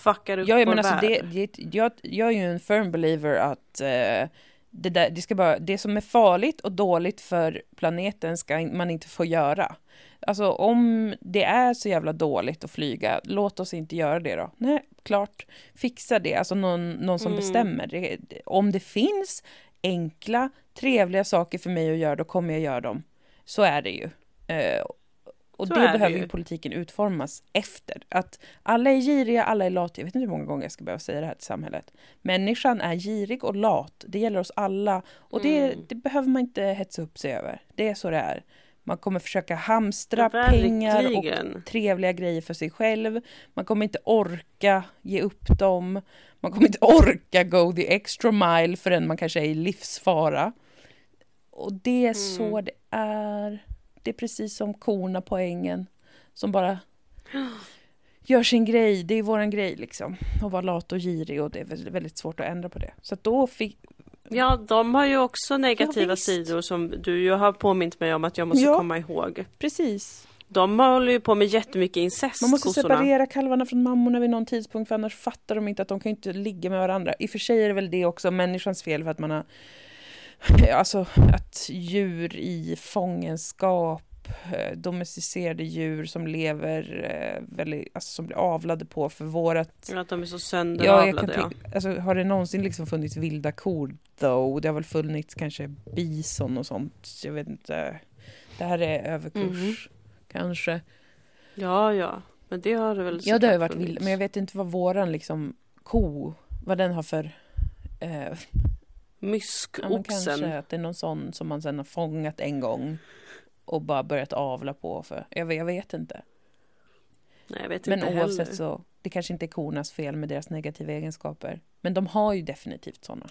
Speaker 2: fuckar upp
Speaker 1: Ja,
Speaker 2: vår
Speaker 1: men alltså det, det, jag, jag är ju en firm believer att eh, det, där, det, ska bara, det som är farligt och dåligt för planeten ska man inte få göra. Alltså om det är så jävla dåligt att flyga, låt oss inte göra det då. Nej, klart, fixa det, alltså någon, någon som
Speaker 2: Mm.
Speaker 1: bestämmer. Det, det- om det finns enkla, trevliga saker för mig att göra, då kommer jag göra dem. Så är det ju. Eh, och
Speaker 2: Så
Speaker 1: det
Speaker 2: det
Speaker 1: behöver
Speaker 2: ju.
Speaker 1: politiken utformas efter. Att alla är giriga, alla är lata. Jag vet inte hur många gånger jag ska behöva säga det här till samhället. Människan är girig och lat. Det gäller oss alla. Och det,
Speaker 2: Mm.
Speaker 1: det behöver man inte hetsa upp sig över. Det är så det är. Man kommer försöka hamstra
Speaker 2: Verkligen.
Speaker 1: pengar och trevliga grejer för sig själv. Man kommer inte orka ge upp dem. Man kommer inte orka go the extra mile förrän man kanske är i livsfara. Och det är så
Speaker 2: Mm.
Speaker 1: det är. Det är precis som korna på ängen som bara gör sin grej. Det är våran grej liksom. Att vara lat och girig och det är väldigt, svårt att ändra på det. Så då fick...
Speaker 2: Ja, de har ju också negativa
Speaker 1: visst.
Speaker 2: sidor som du ju har påmint mig om att jag måste
Speaker 1: Ja.
Speaker 2: komma ihåg.
Speaker 1: Precis.
Speaker 2: De håller ju på med jättemycket incest,
Speaker 1: Man måste
Speaker 2: kossorna.
Speaker 1: separera kalvarna från mammorna vid någon tidpunkt för annars fattar de inte att de kan inte ligga med varandra. I och för sig är det väl det också människans fel för att man har alltså att djur i fångenskap eh, domesticerade djur som lever eh, väldigt, alltså som blir avlade på för vårat
Speaker 2: Att de är så
Speaker 1: Ja, jag
Speaker 2: sönderavlade,
Speaker 1: kan
Speaker 2: ja.
Speaker 1: tänka, alltså, har det någonsin liksom funnits vilda kor though? Det har väl funnits kanske bison och sånt. Jag vet inte. Det här är överkurs
Speaker 2: Mhm.
Speaker 1: kanske.
Speaker 2: Ja, ja. Men det har det väl
Speaker 1: Ja, det har ju varit
Speaker 2: funnits.
Speaker 1: vild, men jag vet inte vad våran liksom ko, vad den har för... Eh, ja,
Speaker 2: Myskoxen.
Speaker 1: kanske att det är någon sån som man sen har fångat en gång och bara börjat avla på för. Jag, vet- jag vet inte.
Speaker 2: Nej, jag vet
Speaker 1: Men
Speaker 2: inte
Speaker 1: oavsett
Speaker 2: heller.
Speaker 1: så, det kanske inte är kornas fel med deras negativa egenskaper. Men de har ju definitivt såna.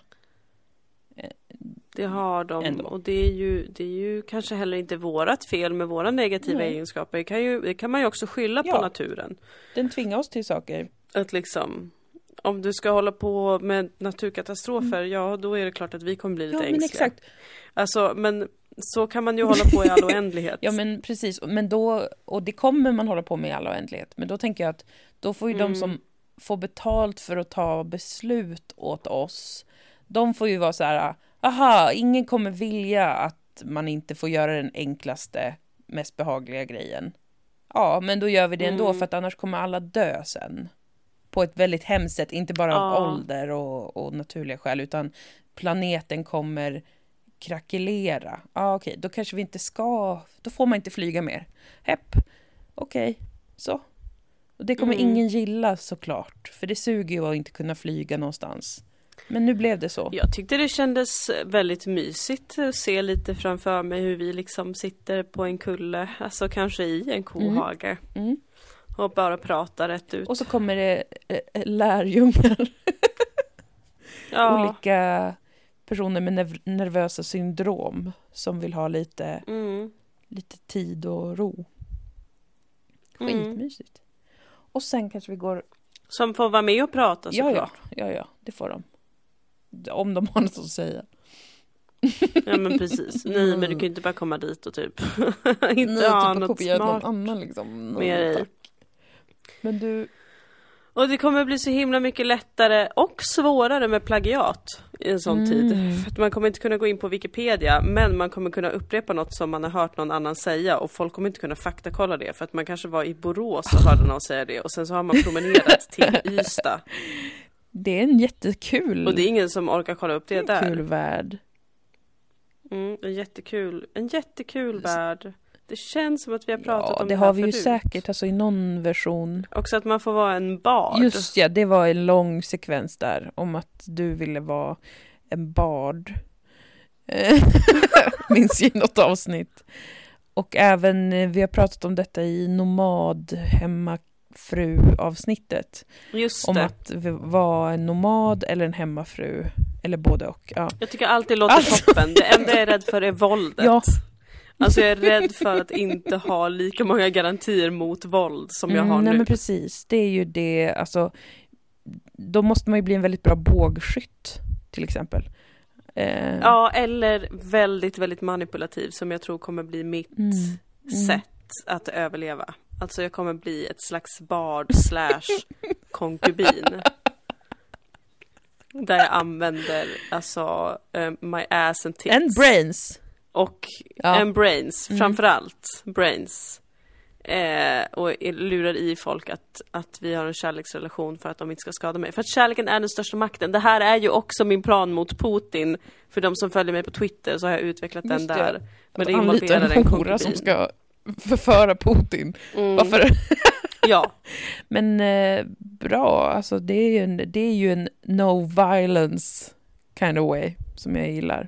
Speaker 2: Det har de.
Speaker 1: Ändå.
Speaker 2: Och det är, ju, det är ju kanske heller inte vårat fel med våra negativa
Speaker 1: Nej.
Speaker 2: egenskaper. Det kan, ju, det kan man ju också skylla
Speaker 1: Ja.
Speaker 2: på naturen.
Speaker 1: Den tvingar oss till saker.
Speaker 2: Att liksom, om du ska hålla på med naturkatastrofer,
Speaker 1: Mm.
Speaker 2: ja då är det klart att vi kommer bli lite
Speaker 1: Ja, men
Speaker 2: ängsliga.
Speaker 1: exakt.
Speaker 2: Alltså, men så kan man ju hålla på i all oändlighet.
Speaker 1: Ja men precis, men då, och det kommer man hålla på med i all oändlighet. Men då tänker jag att då får ju
Speaker 2: Mm.
Speaker 1: de som får betalt för att ta beslut åt oss, de får ju vara så här, aha, ingen kommer vilja att man inte får göra den enklaste, mest behagliga grejen. Ja, men då gör vi det ändå
Speaker 2: Mm.
Speaker 1: för att annars kommer alla dö sen. På ett väldigt hemskt sätt, inte bara av
Speaker 2: Ja.
Speaker 1: ålder och, och naturliga skäl, utan planeten kommer krackelera. Ja, okej, då kanske vi inte ska, då får man inte flyga mer. Hepp, okej, så. Och det kommer
Speaker 2: Mm.
Speaker 1: ingen gilla såklart, för det suger ju att inte kunna flyga någonstans. Men nu blev det så.
Speaker 2: Jag tyckte det kändes väldigt mysigt att se lite framför mig hur vi liksom sitter på en kulle, alltså kanske i en kohage.
Speaker 1: Mm.
Speaker 2: Och bara pratar rätt ut.
Speaker 1: Och så kommer det eh, eh, lärjungar,
Speaker 2: ja.
Speaker 1: olika personer med nervösa syndrom som vill ha lite,
Speaker 2: Mm.
Speaker 1: lite tid och ro.
Speaker 2: Mm.
Speaker 1: Skitmysigt. Och sen kanske vi går
Speaker 2: Som får vara med och prata
Speaker 1: Ja,
Speaker 2: såklart.
Speaker 1: ja, ja, ja, det får de. Om de har något att säga.
Speaker 2: Ja men precis. Nej men du kan ju inte bara komma dit och typ inte
Speaker 1: Nej,
Speaker 2: ha
Speaker 1: typ
Speaker 2: något smart.
Speaker 1: någon annan liksom.
Speaker 2: med dig.
Speaker 1: Men du,
Speaker 2: Och det kommer bli så himla mycket lättare och svårare med plagiat i en sån
Speaker 1: Mm.
Speaker 2: tid. För att man kommer inte kunna gå in på Wikipedia men man kommer kunna upprepa något som man har hört någon annan säga och folk kommer inte kunna faktakolla det för att man kanske var i Borås och hörde någon säga det och sen så har man promenerat till Ystad
Speaker 1: det är en jättekul,
Speaker 2: och det är ingen som orkar kolla upp det
Speaker 1: det är en kul
Speaker 2: där.
Speaker 1: värld.
Speaker 2: Mm, en jättekul, en jättekul värld. Det känns som att vi har pratat
Speaker 1: Ja,
Speaker 2: om
Speaker 1: det
Speaker 2: det här
Speaker 1: har vi ju
Speaker 2: förut.
Speaker 1: säkert, alltså i någon version.
Speaker 2: Också att man får vara en bard.
Speaker 1: Just ja, det var en lång sekvens där om att du ville vara en bard. Eh, Minns ju något avsnitt. Och även, eh, vi har pratat om detta i nomad hemmafru avsnittet.
Speaker 2: Just
Speaker 1: Om
Speaker 2: det.
Speaker 1: att v- vara en nomad eller en hemmafru. Eller både och. Ja.
Speaker 2: Jag tycker alltid låter
Speaker 1: Alltså-
Speaker 2: toppen. Det enda jag är rädd för är våldet.
Speaker 1: Ja.
Speaker 2: Alltså jag är rädd för att inte ha lika många garantier mot våld som jag har
Speaker 1: Mm, nej
Speaker 2: nu.
Speaker 1: men precis, det är ju det, alltså då måste man ju bli en väldigt bra bågskytt till exempel. Eh,
Speaker 2: Ja, eller väldigt, väldigt manipulativ som jag tror kommer bli mitt
Speaker 1: Mm.
Speaker 2: sätt att överleva. Alltså jag kommer bli ett slags bard slash konkubin. Där jag använder alltså eh, my ass and tits.
Speaker 1: And brains.
Speaker 2: Och
Speaker 1: Ja.
Speaker 2: en brains,
Speaker 1: Mm.
Speaker 2: framförallt brains. Eh, och lurar i folk att, att vi har en kärleksrelation för att de inte ska skada mig. För att kärleken är den största makten. Det här är ju också min plan mot Putin. För de som följer mig på Twitter så har jag utvecklat
Speaker 1: Just
Speaker 2: den
Speaker 1: det.
Speaker 2: där. Men
Speaker 1: Att
Speaker 2: det involverar en
Speaker 1: hora som ska förföra Putin.
Speaker 2: Mm.
Speaker 1: Varför?
Speaker 2: Ja,
Speaker 1: Men eh, bra, alltså det är, ju en, det är ju en no violence kind of way som jag gillar.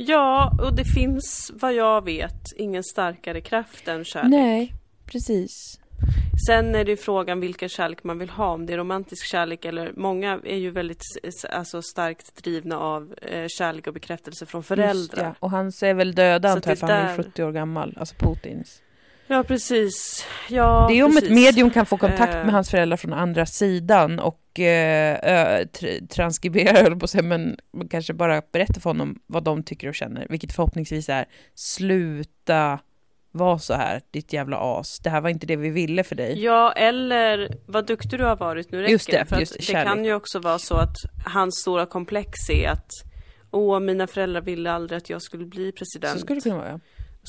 Speaker 2: Ja, och det finns vad jag vet ingen starkare kraft än kärlek.
Speaker 1: Nej, precis.
Speaker 2: Sen är det ju frågan vilken kärlek man vill ha, om det är romantisk kärlek eller många är ju väldigt alltså, starkt drivna av eh, kärlek och bekräftelse från
Speaker 1: Just
Speaker 2: föräldrar.
Speaker 1: ja. Och han är väl döda antar jag, för han är
Speaker 2: där-
Speaker 1: 70 år gammal, alltså Putins.
Speaker 2: Ja, precis. Ja,
Speaker 1: det är om
Speaker 2: precis.
Speaker 1: ett medium kan få kontakt
Speaker 2: Eh.
Speaker 1: med hans föräldrar från andra sidan och eh, tr- transkribera, höll på att säga, men kanske bara berätta för honom vad de tycker och känner, vilket förhoppningsvis är sluta vara så här, ditt jävla as. Det här var inte det vi ville för dig.
Speaker 2: Ja, eller vad duktig du har varit, nu räcker
Speaker 1: Just det,
Speaker 2: För
Speaker 1: just det kärlek.
Speaker 2: kan ju också vara så att hans stora komplex är att Åh, mina föräldrar ville aldrig att jag skulle bli president.
Speaker 1: Så skulle det kunna vara, ja.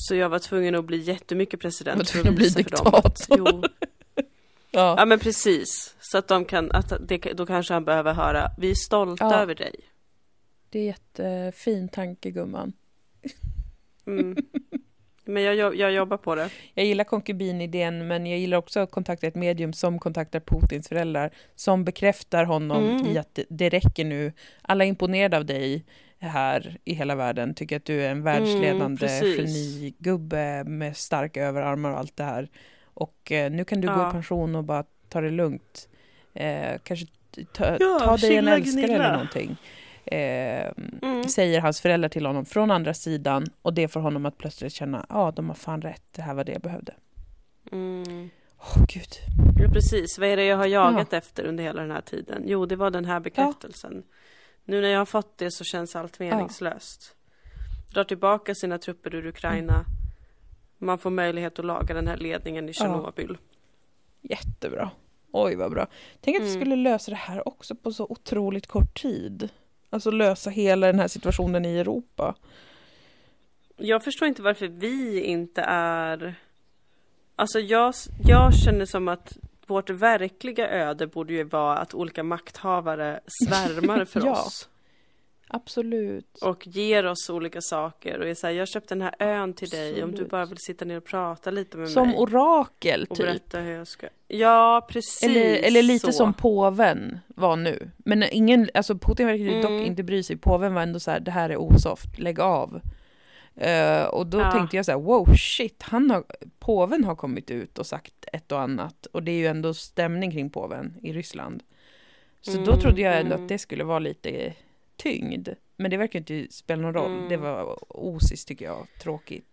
Speaker 2: Så jag var tvungen att bli jättemycket president
Speaker 1: Var
Speaker 2: för
Speaker 1: att bli diktator. Ja.
Speaker 2: ja men precis. Så att de kan, att det, då kanske han behöver höra, vi är stolta
Speaker 1: Ja.
Speaker 2: över dig.
Speaker 1: Det är jättefin tanke, gumman.
Speaker 2: Mm. Men jag, jag jobbar på det.
Speaker 1: Jag gillar konkubinidén, men jag gillar också att kontakta ett medium som kontaktar Putins föräldrar, som bekräftar honom
Speaker 2: Mm.
Speaker 1: i att det, det räcker nu. Alla är imponerade av dig här i hela världen, tycker att du är en världsledande
Speaker 2: precis.
Speaker 1: genigubbe med starka överarmar och allt det här. Och eh, nu kan du gå
Speaker 2: Ja.
Speaker 1: i pension och bara ta det lugnt. Eh, kanske ta,
Speaker 2: Ja,
Speaker 1: ta dig en älskare
Speaker 2: gnilla.
Speaker 1: eller någonting. Eh,
Speaker 2: Mm.
Speaker 1: säger hans föräldrar till honom från andra sidan och det får honom att plötsligt känna ja, ah, de har fan rätt, det här var det jag behövde.
Speaker 2: Mm.
Speaker 1: Åh gud.
Speaker 2: Ja, precis. Vad är det jag har jagat efter under hela den här tiden? Jo, det var den här bekräftelsen. Nu när jag har fått det så känns allt meningslöst. Drar tillbaka sina trupper ur Ukraina. Man får möjlighet att laga den här ledningen i Tjernobyl.
Speaker 1: Jättebra. Oj vad bra. Tänk att vi
Speaker 2: Mm.
Speaker 1: skulle lösa det här också på så otroligt kort tid. Alltså lösa hela den här situationen i Europa.
Speaker 2: Jag förstår inte varför vi inte är... Alltså jag, jag känner som att vårt verkliga öde borde ju vara att olika makthavare svärmar för
Speaker 1: Ja.
Speaker 2: oss.
Speaker 1: Absolut.
Speaker 2: Och ger oss olika saker och är så här, jag har köpt den här ön till dig om du
Speaker 1: Absolut.
Speaker 2: bara vill sitta ner och prata lite med
Speaker 1: Som
Speaker 2: mig.
Speaker 1: orakel
Speaker 2: och
Speaker 1: typ.
Speaker 2: berätta hur jag ska... Ja, precis
Speaker 1: Eller, eller lite
Speaker 2: så.
Speaker 1: som påven var nu. Men ingen, alltså Putin verkar ju dock
Speaker 2: Mm.
Speaker 1: inte bry sig. Påven var ändå så här, det här är osoft, lägg av. Eh, och då
Speaker 2: Ja.
Speaker 1: tänkte jag så här, wow shit, han har, påven har kommit ut och sagt ett och annat. Och det är ju ändå stämning kring påven i Ryssland. Så då
Speaker 2: Mm,
Speaker 1: trodde jag ändå
Speaker 2: mm.
Speaker 1: att det skulle vara lite tyngd. Men det verkar inte spela någon roll.
Speaker 2: Mm.
Speaker 1: Det var osis tycker jag, tråkigt.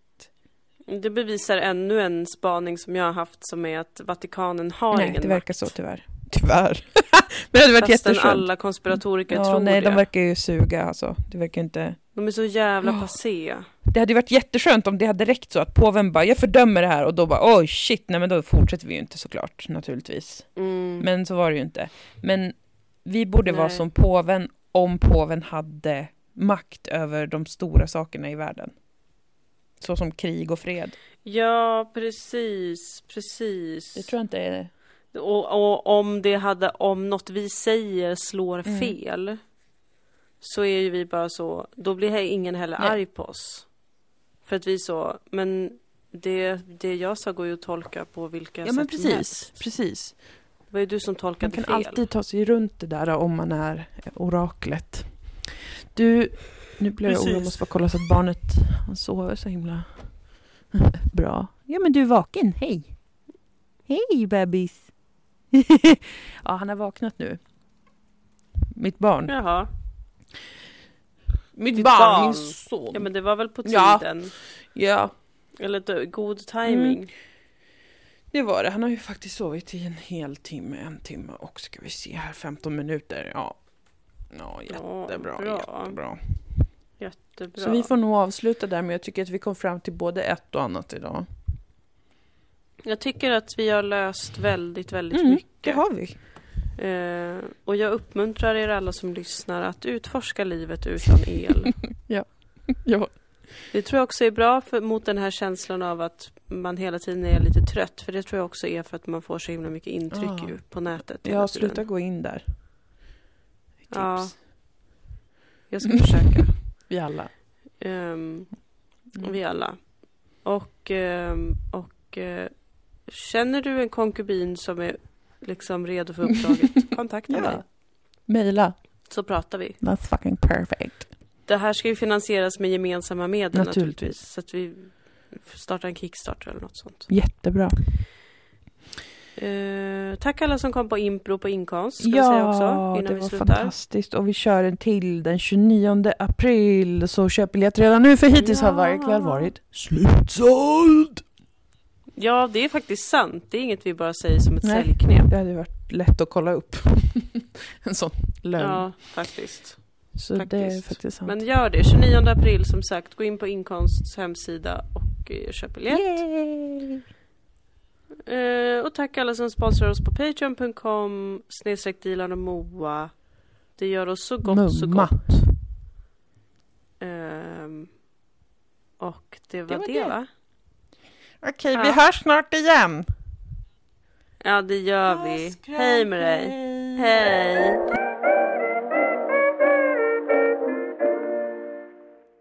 Speaker 2: Det bevisar ännu en spaning som jag har haft som är att Vatikanen har
Speaker 1: Nej,
Speaker 2: ingen
Speaker 1: det verkar
Speaker 2: makt.
Speaker 1: så tyvär. Tyvärr. Men det hade varit jätteskönt.
Speaker 2: alla konspiratoriker
Speaker 1: Ja,
Speaker 2: tror
Speaker 1: nej,
Speaker 2: det.
Speaker 1: de verkar ju suga alltså. Det verkar inte...
Speaker 2: De är så jävla
Speaker 1: Ja.
Speaker 2: passé.
Speaker 1: Det hade ju varit jätteskönt om det hade räckt så att påven bara, jag fördömer det här och då bara, oj shit, nej men då fortsätter vi ju inte såklart, naturligtvis.
Speaker 2: Mm.
Speaker 1: Men så var det ju inte. Men vi borde vara
Speaker 2: Nej.
Speaker 1: som påven om påven hade makt över de stora sakerna i världen. Så som krig och fred.
Speaker 2: Ja, precis, precis.
Speaker 1: Det tror jag inte är...
Speaker 2: Och, och om det hade, om något vi säger slår
Speaker 1: Mm.
Speaker 2: fel så är ju vi bara så, då blir ingen heller
Speaker 1: Nej.
Speaker 2: arg på oss. För att vi så, men det, det jag sa går ju att tolka på vilka
Speaker 1: Ja men
Speaker 2: sätt som
Speaker 1: precis,
Speaker 2: helst.
Speaker 1: precis.
Speaker 2: Det var ju du som
Speaker 1: Man
Speaker 2: tolkade
Speaker 1: kan
Speaker 2: fel.
Speaker 1: alltid ta sig runt det där om man är oraklet. Du, nu blir jag orolig, jag måste bara kolla så att barnet han sover så himla bra. Ja men du är vaken, hej! Hej bebis! ja, han har vaknat nu. Mitt barn.
Speaker 2: Jaha,
Speaker 1: Mitt barn,
Speaker 2: barn.
Speaker 1: min son.
Speaker 2: ja men det var väl på
Speaker 1: Ja.
Speaker 2: tiden.
Speaker 1: Ja,
Speaker 2: Eller då, god timing.
Speaker 1: Mm. det var det. Han har ju faktiskt sovit i en hel timme, en timme och ska vi se här, 15 minuter. Ja, ja jättebra,
Speaker 2: bra.
Speaker 1: jättebra.
Speaker 2: Jättebra.
Speaker 1: Så vi får nog avsluta där, men jag tycker att vi kom fram till både ett och annat idag.
Speaker 2: Jag tycker att vi har löst väldigt, väldigt
Speaker 1: Mm, Det
Speaker 2: mycket.
Speaker 1: har vi.
Speaker 2: Eh, och jag uppmuntrar er alla som lyssnar att utforska livet utan el.
Speaker 1: Ja.
Speaker 2: Det tror jag också är bra för, mot den här känslan av att man hela tiden är lite trött. För det tror jag också är för att man får så himla mycket intryck
Speaker 1: Ah.
Speaker 2: ju på nätet.
Speaker 1: Ja, sluta gå in där. Tips.
Speaker 2: Ja. Jag ska försöka.
Speaker 1: Vi alla. Mm.
Speaker 2: Vi alla. Och, ehm, och eh, känner du en konkubin som är liksom redo för uppdraget, kontakta
Speaker 1: Ja.
Speaker 2: mig.
Speaker 1: Mejla.
Speaker 2: Så pratar vi.
Speaker 1: That's fucking perfect.
Speaker 2: Det här ska ju finansieras med gemensamma medel
Speaker 1: Naturligtvis.
Speaker 2: naturligtvis. Så att vi startar en Kickstarter eller något sånt.
Speaker 1: Jättebra.
Speaker 2: Eh, tack alla som kom på impro på inkomst. Ska vi säga också
Speaker 1: Ja, det var fantastiskt. Och vi kör en till den 29 april. Så köp biljett redan nu, för hittills har
Speaker 2: Ja.
Speaker 1: varje kväll varit slutsåld.
Speaker 2: Ja, det är faktiskt sant. Det är inget vi bara säger som ett
Speaker 1: Nej.
Speaker 2: säljknep.
Speaker 1: Det hade varit lätt att kolla upp. en sån lögn.
Speaker 2: Ja, faktiskt.
Speaker 1: så det är
Speaker 2: faktiskt.
Speaker 1: faktiskt sant.
Speaker 2: Men gör det. 29 april som sagt. Gå in på Inkonsts hemsida och eh, köp biljett.
Speaker 1: Yay!
Speaker 2: Eh, och tack alla som sponsrar oss på patreon.com snedstreck Dilan och Moa. Det gör oss så gott, så
Speaker 1: Mumma.
Speaker 2: gott. Ehm, och det var
Speaker 1: var
Speaker 2: det,
Speaker 1: det.
Speaker 2: va?
Speaker 1: Okej,
Speaker 2: Ja.
Speaker 1: vi hörs snart igen.
Speaker 2: Ja, det gör vi. Hej med dig. Hej.